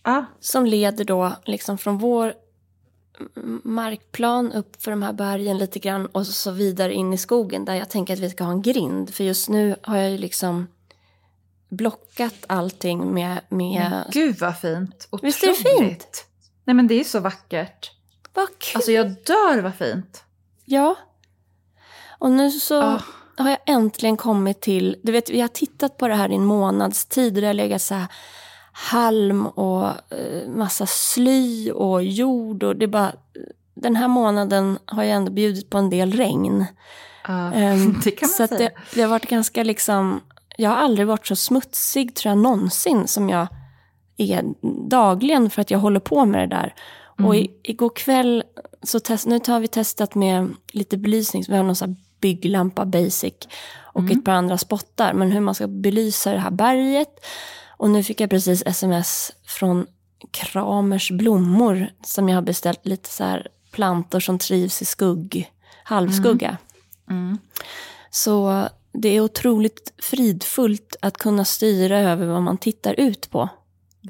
Ah. Som leder då liksom från vår markplan upp för de här bergen lite grann och så vidare in i skogen där jag tänker att vi ska ha en grind. För just nu har jag ju liksom blockat allting med... med Gud vad fint. Otroligt. Visst är det fint? Nej men det är så vackert. Vad kul! Alltså jag dör vad fint. Ja. Och nu så Ah. har jag äntligen kommit till... Du vet, vi har tittat på det här i en månads tid och det har legat så här halm och eh, massa sly och jord och det bara... den här månaden har jag ändå bjudit på en del regn. [LAUGHS] Ehm, det kan man så att säga. det, det har varit ganska liksom, jag har aldrig varit så smutsig tror jag någonsin som jag är dagligen för att jag håller på med det där. Och Mm. i, igår kväll, så test, nu har vi testat med lite belysning, vi har någon sån bygglampa basic och Mm. ett par andra spottar, men hur man ska belysa det här berget. Och nu fick jag precis sms från Kramers blommor som jag har beställt lite så här plantor som trivs i skugg, halvskugga. Mm. Så det är otroligt fridfullt att kunna styra över vad man tittar ut på.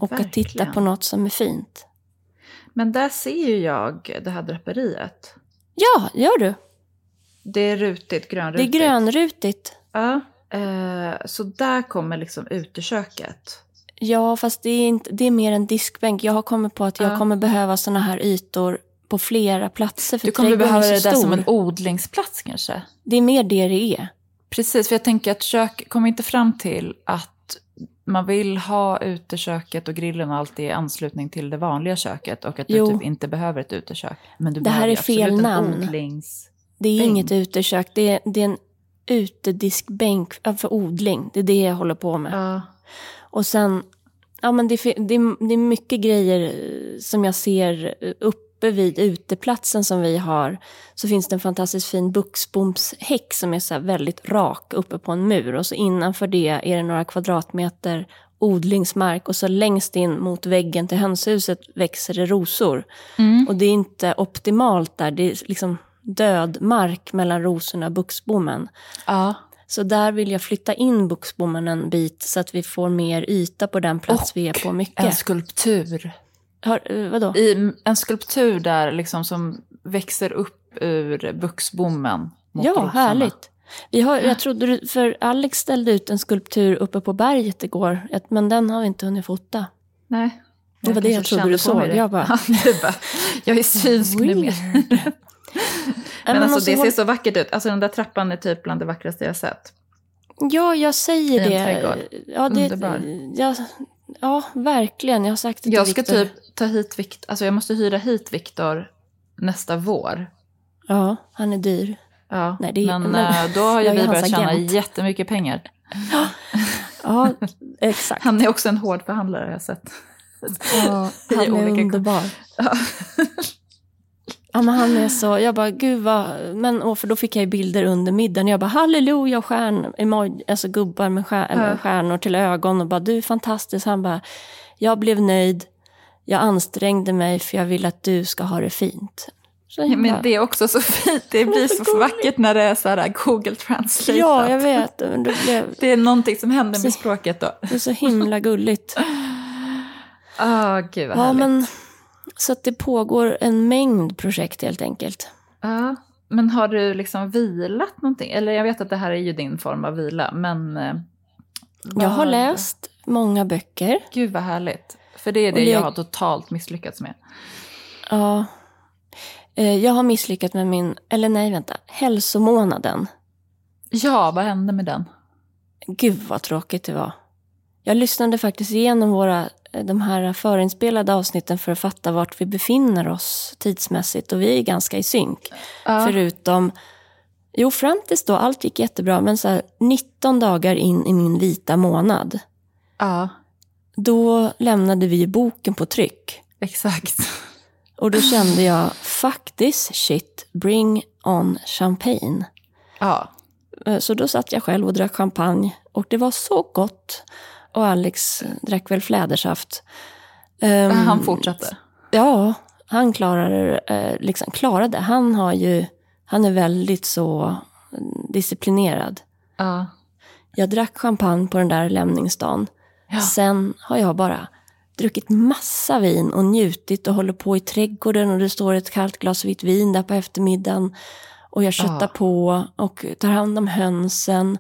Och att titta Verkligen. på något som är fint. Men där ser ju jag det här draperiet. Ja, gör du. Det är rutigt, Det är grönrutigt. grönrutigt. Ja. Eh, så där kommer liksom uteköket. Ja, fast det är, inte, det är mer en diskbänk. Jag har kommit på att jag Ja. kommer behöva såna här ytor på flera platser. För Du kommer behöva det där som en odlingsplats kanske? Det är mer det det är. Precis, för jag tänker att kök kommer inte fram till att man vill ha uteköket och grillen och allt i anslutning till det vanliga köket och att du Jo. typ inte behöver ett utekök. Men du Det här är fel namn. Det är inget utekök. Det är, det är en utediskbänk för odling. Det är det jag håller på med. Ja. Och sen, ja men det, det, det är mycket grejer som jag ser eh, uppe vid uteplatsen som vi har. Så finns det en fantastiskt fin buxbomshäck som är så väldigt rak uppe på en mur. Och så innanför det är det några kvadratmeter odlingsmark och så längst in mot väggen till hönshuset växer det rosor. Mm. Och det är inte optimalt där, det är liksom död mark mellan rosorna och buxbommen. ja. Så där vill jag flytta in buxbommen en bit så att vi får mer yta på den plats Och vi är på En mycket. skulptur. Har, eh, vadå? I, en skulptur där liksom som växer upp ur buxbommen. mot Ja, rosorna. härligt. Vi har, jag trodde, du- för Alex ställde ut en skulptur uppe på berget igår, men den har vi inte hunnit fota. Nej. Det var det jag trodde du såg. Jag bara- bara, jag är synsk nu med. Weird. [LAUGHS] Men, men alltså och så det ser så vackert ut. Alltså den där trappan är typ bland det vackraste jag sett. Ja, jag säger I en det. trädgård. Ja, det Underbar. ja, ja, verkligen. Jag har sagt det till Jag ska Viktor. typ ta hit Viktor, alltså jag måste hyra hit Viktor nästa vår. Ja, han är dyr. Ja, Nej, det är- men, [LAUGHS] men- eh, då har ju vi börjat tjäna agent. jättemycket pengar. [GASPS] Ja, exakt. Han är också en hård förhandlare har jag sett. Ja, [LAUGHS] han är underbar. Ja. [LAUGHS] Ja, men han är så, jag bara, gud vad, men och för då fick jag ju bilder under middagen. Jag bara, halleluja, stjärn, alltså gubbar med Ja. stjärnor till ögon och bara, du är fantastisk. Han bara, jag blev nöjd, jag ansträngde mig för jag vill att du ska ha det fint. Jag Men det är också så fint, det [LAUGHS] blir så vackert när det är så här Google Translate. ja, jag vet, men det, blev, [LAUGHS] Det är någonting som händer med Så- språket då. det är så himla gulligt. [LAUGHS] Ah, gud vad Ja, härligt. men, så att det pågår en mängd projekt helt enkelt. Ja, men har du liksom vilat någonting? Eller jag vet att det här är ju din form av vila, men... eh, Jag har vad- läst många böcker. Gud vad härligt. För det är det det- jag har totalt misslyckats med. Ja. Eh, Jag har misslyckats med min, eller nej vänta, hälsomånaden. Ja, vad hände med den? Gud vad tråkigt det var. Jag lyssnade faktiskt igenom våra, de här förinspelade avsnitten för att fatta vart vi befinner oss tidsmässigt och vi är ganska i synk. Ja. Förutom, jo fram tills då, allt gick jättebra, men så här, 19 dagar in i min vita månad, ja, då lämnade vi boken på tryck. exakt. Och då kände jag, this shit, bring on champagne. Ja, Eh, Så då satt jag själv och drack champagne och det var så gott. Och Alex drack väl flädersaft. Ehm, han fortsatte. Ja, han klarade, eh, liksom, klarade. Han har ju, han är väldigt så mm, disciplinerad. Ja. Jag drack champagne på den där lämningsdagen. Ja. Sen har jag bara druckit massa vin och njutit och håller på i trädgården och det står ett kallt glas vitt vin där på eftermiddagen. Och jag köttar Ja. på och tar hand om hönsen,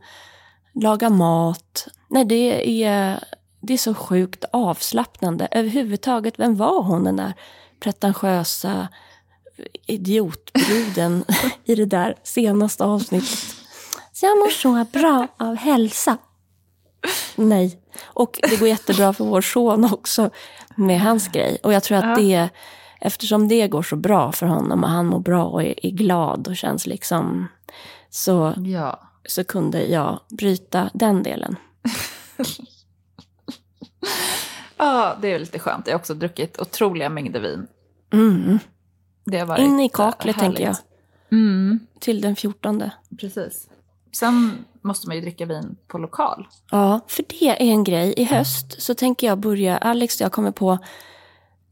lagar mat. Nej, det är, det är så sjukt avslappnande. Överhuvudtaget, vem var hon den där pretentiösa idiotbruden [LAUGHS] i det där senaste avsnittet? Så jag mår så bra av hälsa. Nej. Och det går jättebra för vår son också med hans grej. Och jag tror att det eftersom det går så bra för honom och han mår bra och är, är glad och känns liksom så, Ja. Så kunde jag bryta den delen. [LAUGHS] Ja, det är lite skönt. Jag har också druckit otroliga mängder vin. Mm. Det har In i kaklet tänker jag, Mm, till den 14. precis. Sen måste man ju dricka vin på lokal. Ja, för det är en grej. I höst så tänker jag börja, Alex och jag kommer på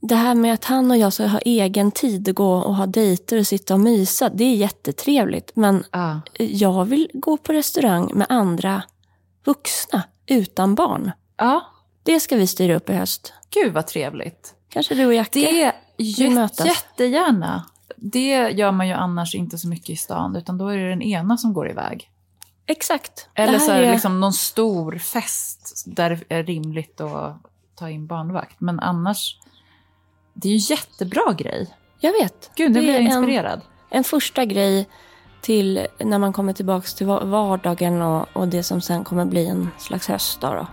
det här med att han och jag ska ha egen tid och gå och ha dejter och sitta och mysa. Det är jättetrevligt, men Ja. jag vill gå på restaurang med andra vuxna utan barn. Ja, Det ska vi styra upp i höst. gud vad trevligt. Kanske du och Jacke? Det Vi mötas. jät- jättegärna. Det gör man ju annars inte så mycket i stan, utan då är det den ena som går iväg. Exakt. Eller så är det liksom någon stor fest där det är rimligt att ta in barnvakt. Men annars, det är ju en jättebra grej. Jag vet. Gud, nu blir jag är en- inspirerad. En första grej till när man kommer tillbaka till va- vardagen och, och det som sen kommer bli en slags höstdag. Då.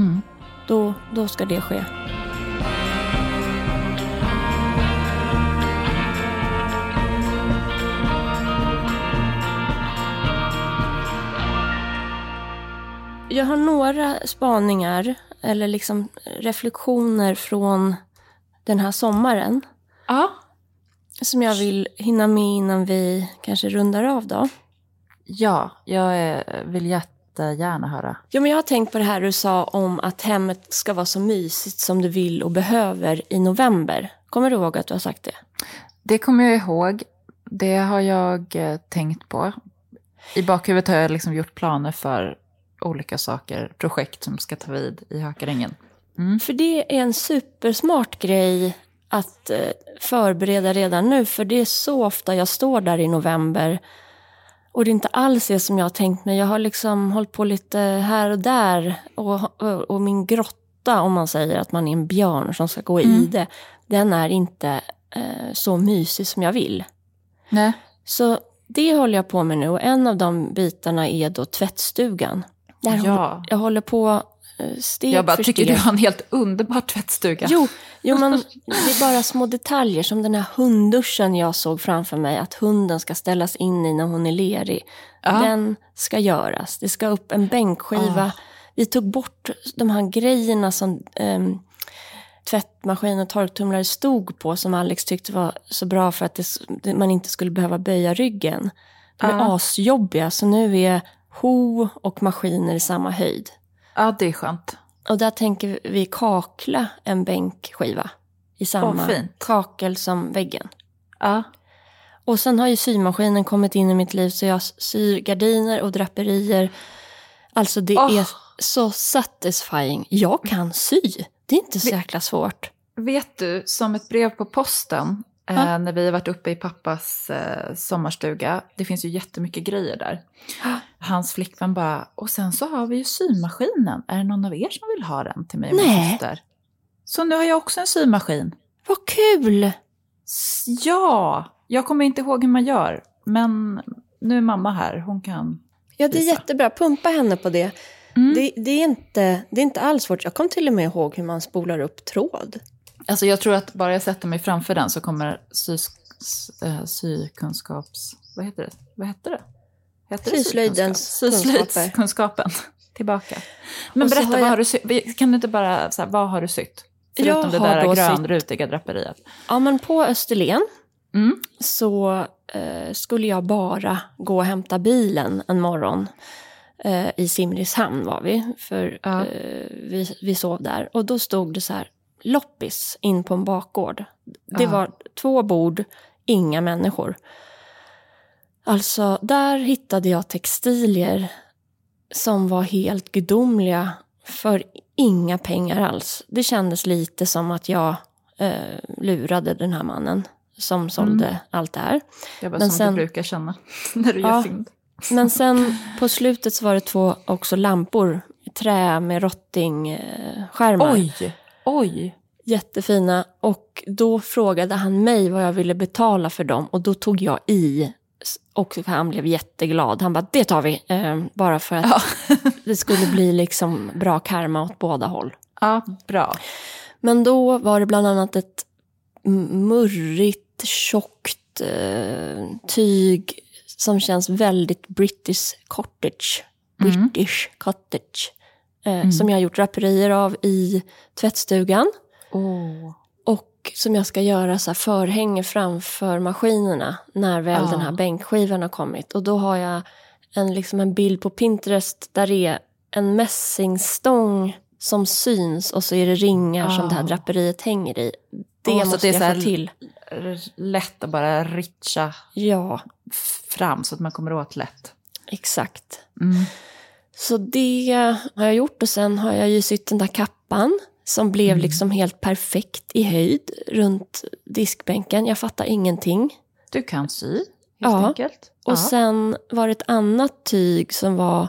Mm. Då, då ska det ske. Jag har några spaningar eller liksom reflektioner från den här sommaren Ja. som jag vill hinna med innan vi kanske rundar av då. ja, jag vill jättegärna höra. Ja, men jag har tänkt på det här du sa om att hemmet ska vara så mysigt som du vill och behöver i november. Kommer du ihåg att du har sagt det? Det kommer jag ihåg. Det har jag eh, tänkt på. I bakhuvudet har jag liksom gjort planer för olika saker, projekt som ska ta vid i Hökarängen. För det är en supersmart grej att eh, förbereda redan nu. För det är så ofta jag står där i november och det inte alls är som jag har tänkt mig. Jag har liksom hållit på lite här och där. Och, och, och min grotta, om man säger att man är en björn som ska gå i det, den är inte eh, så mysig som jag vill. Nej. Så det håller jag på med nu och en av de bitarna är då tvättstugan. Där Ja. jag håller på steg Jag bara för tycker steg. du har en helt underbar tvättstuga. Jo, jo, men [LAUGHS] det är bara små detaljer som den här hundduschen jag såg framför mig att hunden ska ställas in i när hon är lerig. Ja. Den ska göras. Det ska upp en bänkskiva. Ah. Vi tog bort de här grejerna som um, tvättmaskin och torktumlare stod på som Alex tyckte var så bra för att det, man inte skulle behöva böja ryggen. De är Ja. asjobbiga, så nu är ho och maskiner i samma höjd. Ja, det är skönt. Och där tänker vi kakla en bänkskiva i samma fint. kakel som väggen. Ja. Och sen har ju symaskinen kommit in i mitt liv så jag syr gardiner och draperier. Alltså det Åh. är så satisfying. Jag kan sy. Det är inte så jäkla svårt. Vet du, som ett brev på posten, eh, när vi har varit uppe i pappas eh, sommarstuga, det finns ju jättemycket grejer där. Hans flickvän bara, och sen så har vi ju symaskinen. Är det någon av er som vill ha den till mig och min syster? Så nu har jag också en symaskin. Vad kul! Ja, jag kommer inte ihåg hur man gör, men nu är mamma här, hon kan. Ja, det är Visa. jättebra. Pumpa henne på det. Mm. Det, det, är inte, det är inte alls svårt. Jag kom till och med ihåg hur man spolar upp tråd. Alltså jag tror att bara jag sätter mig framför den så kommer sy, eh, sykunskaps... Vad heter det? Vad heter det? Det Syslöjdens kunskaper. Syslöjdskunskapen tillbaka. Men berätta, har vad jag- har du sytt? Kan du inte bara, så här, vad har du sytt? Jag Förutom det har där grönrutiga draperiet. Ja, men på Österlen Mm. så eh, skulle jag bara gå och hämta bilen en morgon. Eh, I Simrishamn var vi, för Ja. eh, vi, vi sov där. Och då stod det så här, loppis in på en bakgård. Det Ja. var två bord, inga människor. Alltså, där hittade jag textilier som var helt gudomliga för inga pengar alls. Det kändes lite som att jag eh, lurade den här mannen som sålde allt det här. Jag bara, Men som sen- du brukar känna [LAUGHS] när du gör Ja. fynd. Men [LAUGHS] sen på slutet så var det två också lampor trä med rottingskärmar. Oj, oj. Jättefina. Och då frågade han mig vad jag ville betala för dem och då tog jag i. Och han blev jätteglad. Han bara, det tar vi. Eh, bara för att Ja. [LAUGHS] det skulle bli liksom bra karma åt båda håll. ja, bra. Men då var det bland annat ett murrigt, tjockt eh, tyg som känns väldigt British cottage. British cottage. Eh, Som jag har gjort draperier av i tvättstugan. Åh. Och som jag ska göra så här förhänge framför maskinerna när väl Ah. den här bänkskivan har kommit. Och då har jag en, liksom en bild på Pinterest där det är en mässingstång som syns och så är det ringar som det här draperiet hänger i. Det måste det jag få till. Lätt att bara ritcha Ja, fram så att man kommer åt lätt. exakt. Mm. Så det har jag gjort och sen har jag ju sytt den där kappan som blev Mm. liksom helt perfekt i höjd runt diskbänken. Jag fattar ingenting. Du kan sy, helt Ja. enkelt. Och Ja. sen var det ett annat tyg som var,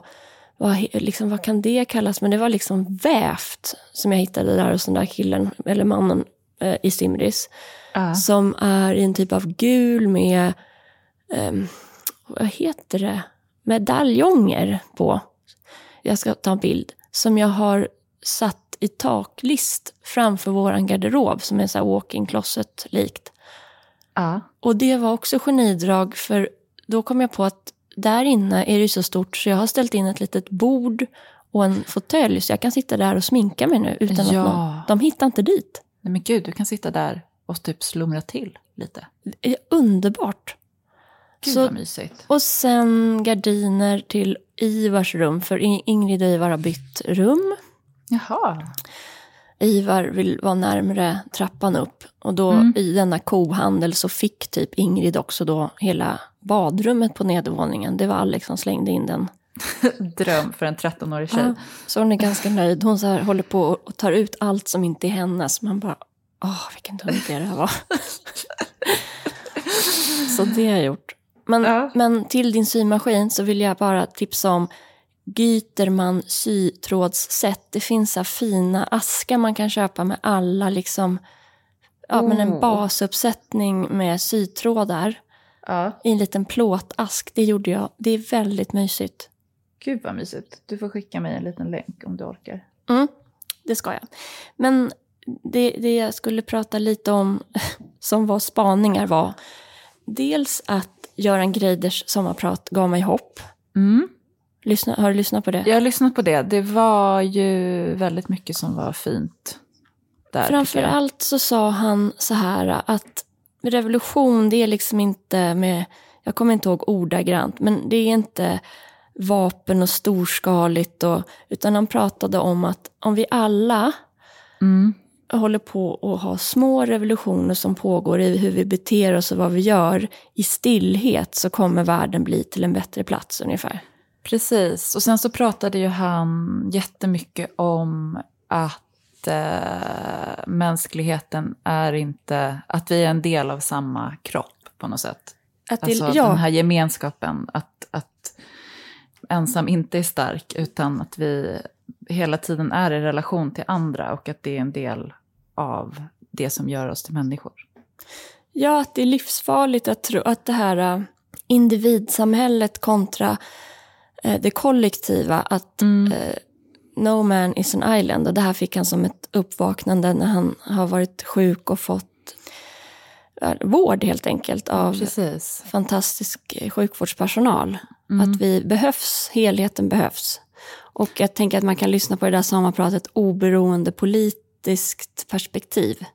var liksom, vad kan det kallas? Men det var liksom vävt som jag hittade där hos den där killen, eller mannen eh, i Simris. Ja. Som är i en typ av gul med, ehm, vad heter det, medaljonger på. Jag ska ta en bild. Som jag har satt i taklist framför våran garderob som är så här walk-in closet-likt. Ja. Och det var också genidrag för då kom jag på att där inne är det så stort så jag har ställt in ett litet bord och en fåtölj så jag kan sitta där och sminka mig nu utan Ja. att någon, de hittar inte dit. Nej men gud, du kan sitta där och typ slumra till lite. Det är underbart. Gud Så- vad mysigt. Och sen gardiner till Ivars rum för In- Ingrid och Ivar har bytt rum. Jaha. Ivar vill vara närmre trappan upp och då Mm. i denna kohandel så fick typ Ingrid också då hela badrummet på nedervåningen. Det var Alex som slängde in den [LAUGHS] Dröm för en 13-årig tjej. Ja, så hon är ganska nöjd. Hon så här håller på och tar ut allt som inte är hennes. Man bara, åh vilken dum idé det här var. [LAUGHS] så det har jag gjort. Men, Ja. men till din symaskin så vill jag bara tipsa om Gyterman sytrådsset. Det finns så fina askar man kan köpa med alla liksom, ja men en Oh. basuppsättning med sytrådar Ja. i en liten plåtask. Det gjorde jag. Det är väldigt mysigt. Gud vad mysigt. Du får skicka mig en liten länk om du orkar. Mm, det ska jag. Men det, det jag skulle prata lite om [LAUGHS] som var spaningar var dels att Göran Greiders sommarprat gav mig hopp. Mm. Lyssna, har du lyssnat på det? Jag har lyssnat på det. Det var ju väldigt mycket som var fint. Där, Framför tycker jag. allt så sa han så här att revolution det är liksom inte med, jag kommer inte ihåg ordagrant, men det är inte vapen och storskaligt och, utan han pratade om att om vi alla Mm. håller på att ha små revolutioner som pågår i hur vi beter oss och vad vi gör i stillhet så kommer världen bli till en bättre plats ungefär. Precis. Och sen så pratade ju han jättemycket om att eh, mänskligheten är inte, att vi är en del av samma kropp på något sätt. Att det, Alltså ja, den här gemenskapen, att, att ensam inte är stark, utan att vi hela tiden är i relation till andra och att det är en del av det som gör oss till människor. ja, att det är livsfarligt att tro att det här äh, individsamhället kontra det kollektiva, att Mm. eh, no man is an island. Och det här fick han som ett uppvaknande när han har varit sjuk och fått äh, vård helt enkelt av Precis. fantastisk eh, sjukvårdspersonal. Mm. Att vi behövs, helheten behövs. Och jag tänker att man kan lyssna på det där sommarpratet oberoende politiskt perspektiv.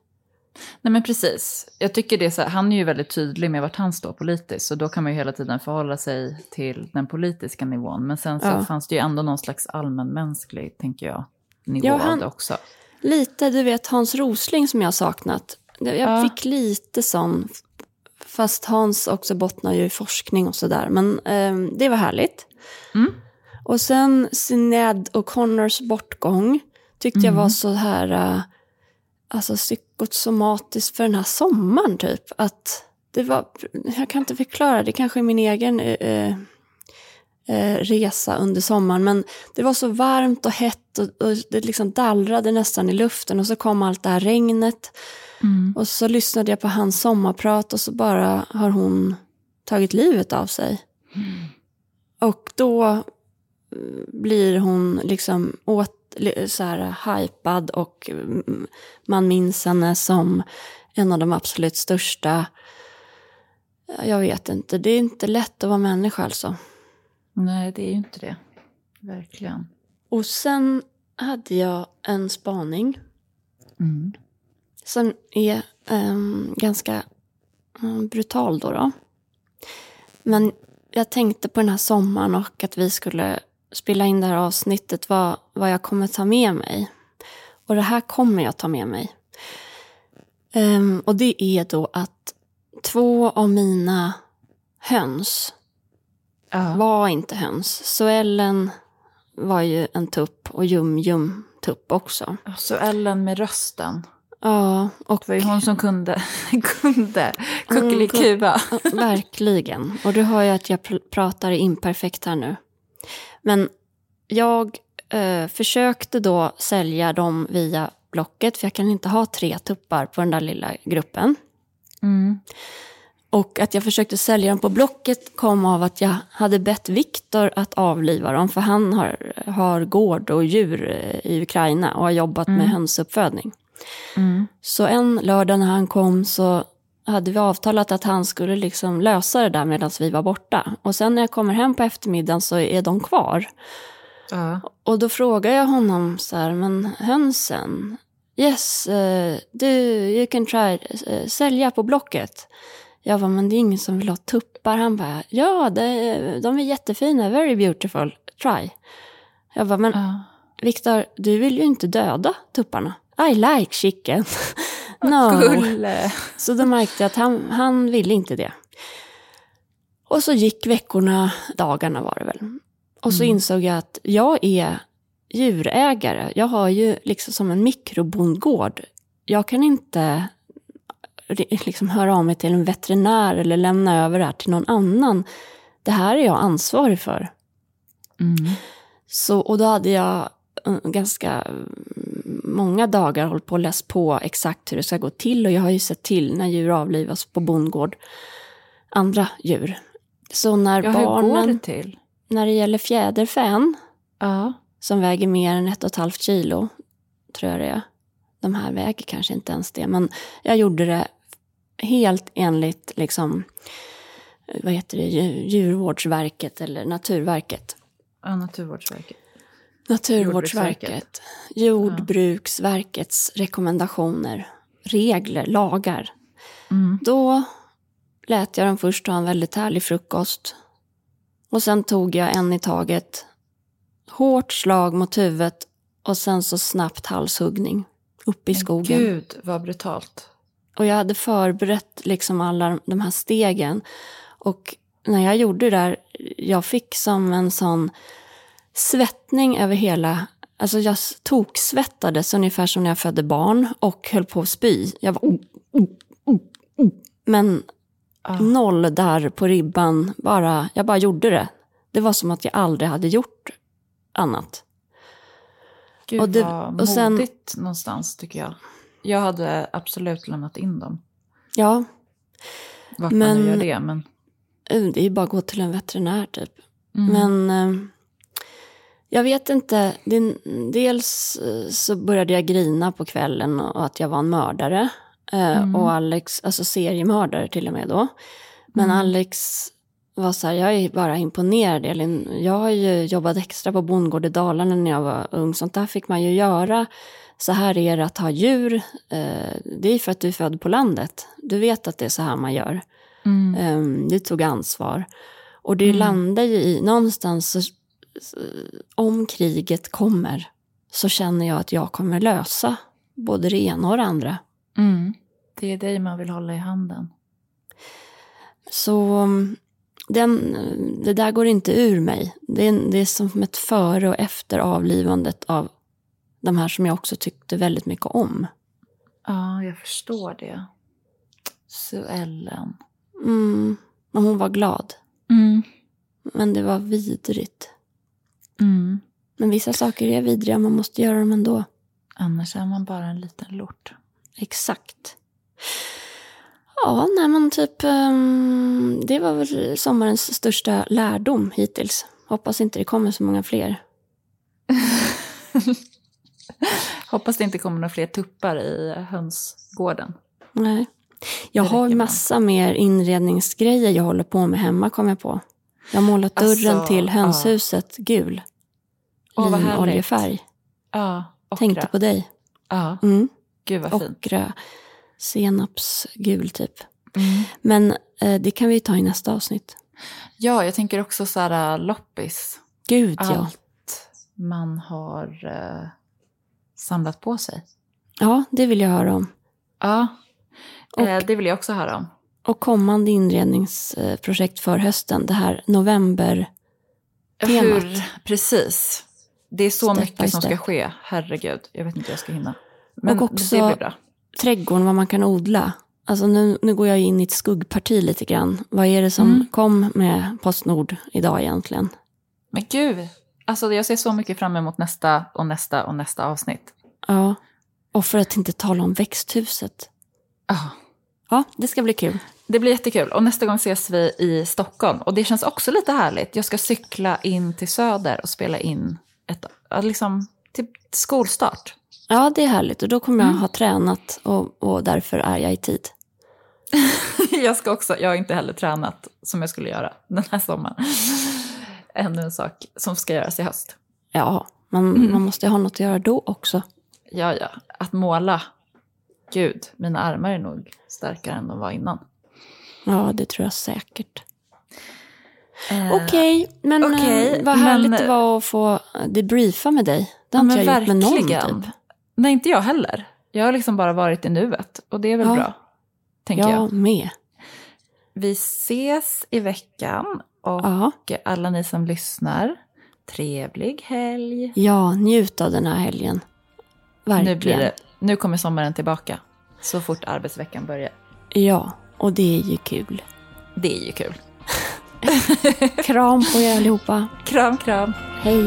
Nej men precis. Jag tycker det är så här, han är ju väldigt tydlig med vart han står politiskt. Så då kan man ju hela tiden förhålla sig till den politiska nivån. Men sen så Ja. fanns det ju ändå någon slags allmänmänsklig, tänker jag, nivå Ja, han- det också. Lite, du vet Hans Rosling som jag har saknat. Jag Ja. fick lite sån, fast Hans också bottnar ju i forskning och sådär. Men eh, det var härligt. Mm. Och sen Sinéad O'Connors bortgång tyckte jag Mm. var så här, eh, alltså psykosomatiskt för den här sommaren typ. Att det var, jag kan inte förklara, det kanske är min egen eh, eh, resa under sommaren. Men det var så varmt och hett och, och det liksom dallrade nästan i luften och så kom allt det här regnet. Mm. Och så lyssnade jag på hans sommarprat och så bara har hon tagit livet av sig. Och då eh, blir hon liksom åt, så här hypad och mm, man minns henne som en av de absolut största. Jag vet inte, det är inte lätt att vara människa alltså. Nej, det är ju inte det. Verkligen. Och sen hade jag en spaning Mm. som är ehm, ganska mm, brutal då, då. Men jag tänkte på den här sommaren och att vi skulle spela in det här avsnittet, vad, vad jag kommer ta med mig. Och det här kommer jag ta med mig. Ehm, och det är då att två av mina höns Ja. var inte höns. Så Ellen var ju en tupp och Jum-Jum tupp också. Så Ellen med rösten. Ja, och Det var ju hon som kunde, [LAUGHS] kunde kuckelikuva. verkligen. Och du hör ju att jag pr- pratar imperfekt här nu. Men jag eh, försökte då sälja dem via Blocket, för jag kan inte ha tre tuppar på den där lilla gruppen. Mm. Och att jag försökte sälja dem på Blocket kom av att jag hade bett Viktor att avliva dem, för han har, har gård och djur eh, i Ukraina och har jobbat med hönsuppfödning. Mm. Så en lördag när han kom så hade vi avtalat att han skulle liksom lösa det där medan vi var borta. Och sen när jag kommer hem på eftermiddagen så är de kvar. Ja. Och då frågar jag honom så här, men hönsen? Yes, uh, du, you can try, uh, sälja på Blocket. Jag bara, men det är ingen som vill ha tuppar. Han bara, ja, det, de är jättefina, very beautiful, try. Jag bara, men Ja. Viktor, du vill ju inte döda tupparna. I like chicken. [LAUGHS] no. Gulle. Så då märkte jag att han, han ville inte det. Och så gick veckorna, dagarna var det väl. Och så insåg jag att jag är djurägare. Jag har ju liksom som en mikrobondgård. Jag kan inte liksom höra av mig till en veterinär eller lämna över det här till någon annan. Det här är jag ansvarig för. Mm. Så, och då hade jag ganska mm, många dagar hållit på och läst på exakt hur det ska gå till. Och jag har ju sett till när djur avlivas på bondgård, andra djur. Så när Ja, barnen, det till? när det gäller fjäderfän, Ja. som väger mer än ett och ett halvt kilo, tror jag det är. De här väger kanske inte ens det, men jag gjorde det helt enligt liksom, eh, vad heter det, Djur- Djurvårdsverket eller Naturverket. ja, Naturvårdsverket. Naturvårdsverket, Jordbruksverkets rekommendationer, regler, lagar. Mm. Då lät jag dem först ha en väldigt härlig frukost. Och sen tog jag en i taget. Hårt slag mot huvudet och sen så snabbt halshuggning upp i skogen. Gud, vad brutalt. Och jag hade förberett liksom alla de här stegen. Och när jag gjorde det där, jag fick som en sån svettning över hela... Alltså jag toksvettades ungefär som när jag födde barn och höll på att spy. Jag var... Oh, oh, oh. Men Ja. noll där på ribban. Bara, jag bara gjorde det. Det var som att jag aldrig hade gjort annat. Gud Och det- vad och sen- modigt någonstans tycker jag. Jag hade absolut lämnat in dem. Ja, Vart man Men- nu gör det. Men... eh, det är ju bara att gå till en veterinär typ. Mm. Men eh, jag vet inte. Dels eh, så började jag grina på kvällen och att jag var en mördare. Eh, Mm. Och Alex, alltså seriemördare till och med då. Men Mm. Alex var så här, jag är bara imponerad Elin. Jag har ju jobbat extra på bondgård i Dalarna när jag var ung. Sånt där fick man ju göra. Så här är det att ha djur. Eh, Det är för att du är född på landet. Du vet att det är så här man gör. Mm. Du tog ansvar. Och det Mm. landar ju i, någonstans, så, om kriget kommer, så känner jag att jag kommer lösa både det ena och det andra. Mm. Det är dig man vill hålla i handen. Så um, den, det där går inte ur mig. Det är, det är som ett före och efter avlivandet av de här som jag också tyckte väldigt mycket om. Ja, jag förstår det. Så Ellen. Mm, och hon var glad. Mm. Men det var vidrigt. Mm. Men vissa saker är vidriga, man måste göra dem ändå. Annars är man bara en liten lort. Exakt. Ja, nej men typ, ehm, det var väl sommarens största lärdom hittills. Hoppas inte det kommer så många fler. [LAUGHS] Hoppas det inte kommer några fler tuppar i hönsgården. Nej. Jag har massa mer inredningsgrejer jag håller på med hemma, kom jag på. Jag har målat dörren Alltså, till ja. hönshuset gul. Åh. Linoljefärg. Ja, ockra. Tänkte på dig. Ja, Mm. gud vad fint. Ockra, senapsgul typ. Mm. Men eh, det kan vi ta i nästa avsnitt. Ja, jag tänker också så här äh, loppis. Gud ja. Allt man har eh, samlat på sig. Ja, det vill jag höra om. Ja, eh, det vill jag också höra om. Och kommande inredningsprojekt för hösten, det här november. Temat. Hur, precis. Det är så Step mycket som ska ske. Herregud, jag vet inte hur jag ska hinna. Men Och också-. Trädgården, vad man kan odla. Alltså nu, nu går jag in i ett skuggparti lite grann. Vad är det som Mm. kom med Postnord idag egentligen? Men gud, alltså jag ser så mycket fram emot nästa och nästa och nästa avsnitt. Ja, och för att inte tala om växthuset. Ah, Ja, det ska bli kul. Det blir jättekul. Och nästa gång ses vi i Stockholm. Och det känns också lite härligt. Jag ska cykla in till Söder och spela in ett, liksom, till skolstart. Ja, det är härligt och då kommer Mm. jag ha tränat och, och därför är jag i tid. [LAUGHS] jag ska också, jag har inte heller tränat som jag skulle göra den här sommaren. [LAUGHS] Ännu en sak som ska göras i höst. Ja, man, Mm. man måste ha något att göra då också. Ja, ja, att måla. Gud, mina armar är nog starkare än de var innan. Ja, det tror jag säkert. Eh, Okej, men okej, eh, vad härligt men- det var att få debriefa med dig. Det Ja, har inte men jag gjort med någon typ. Nej, inte jag heller. Jag har liksom bara varit i nuet. Och det är väl Ja. bra, tänker jag. Jag med. Vi ses i veckan och Ja. alla ni som lyssnar, trevlig helg. ja, njut av den här helgen. Verkligen. Nu, blir det, nu kommer sommaren tillbaka, så fort arbetsveckan börjar. Ja, och det är ju kul. Det är ju kul. Kram på er allihopa. Kram, kram. Hej.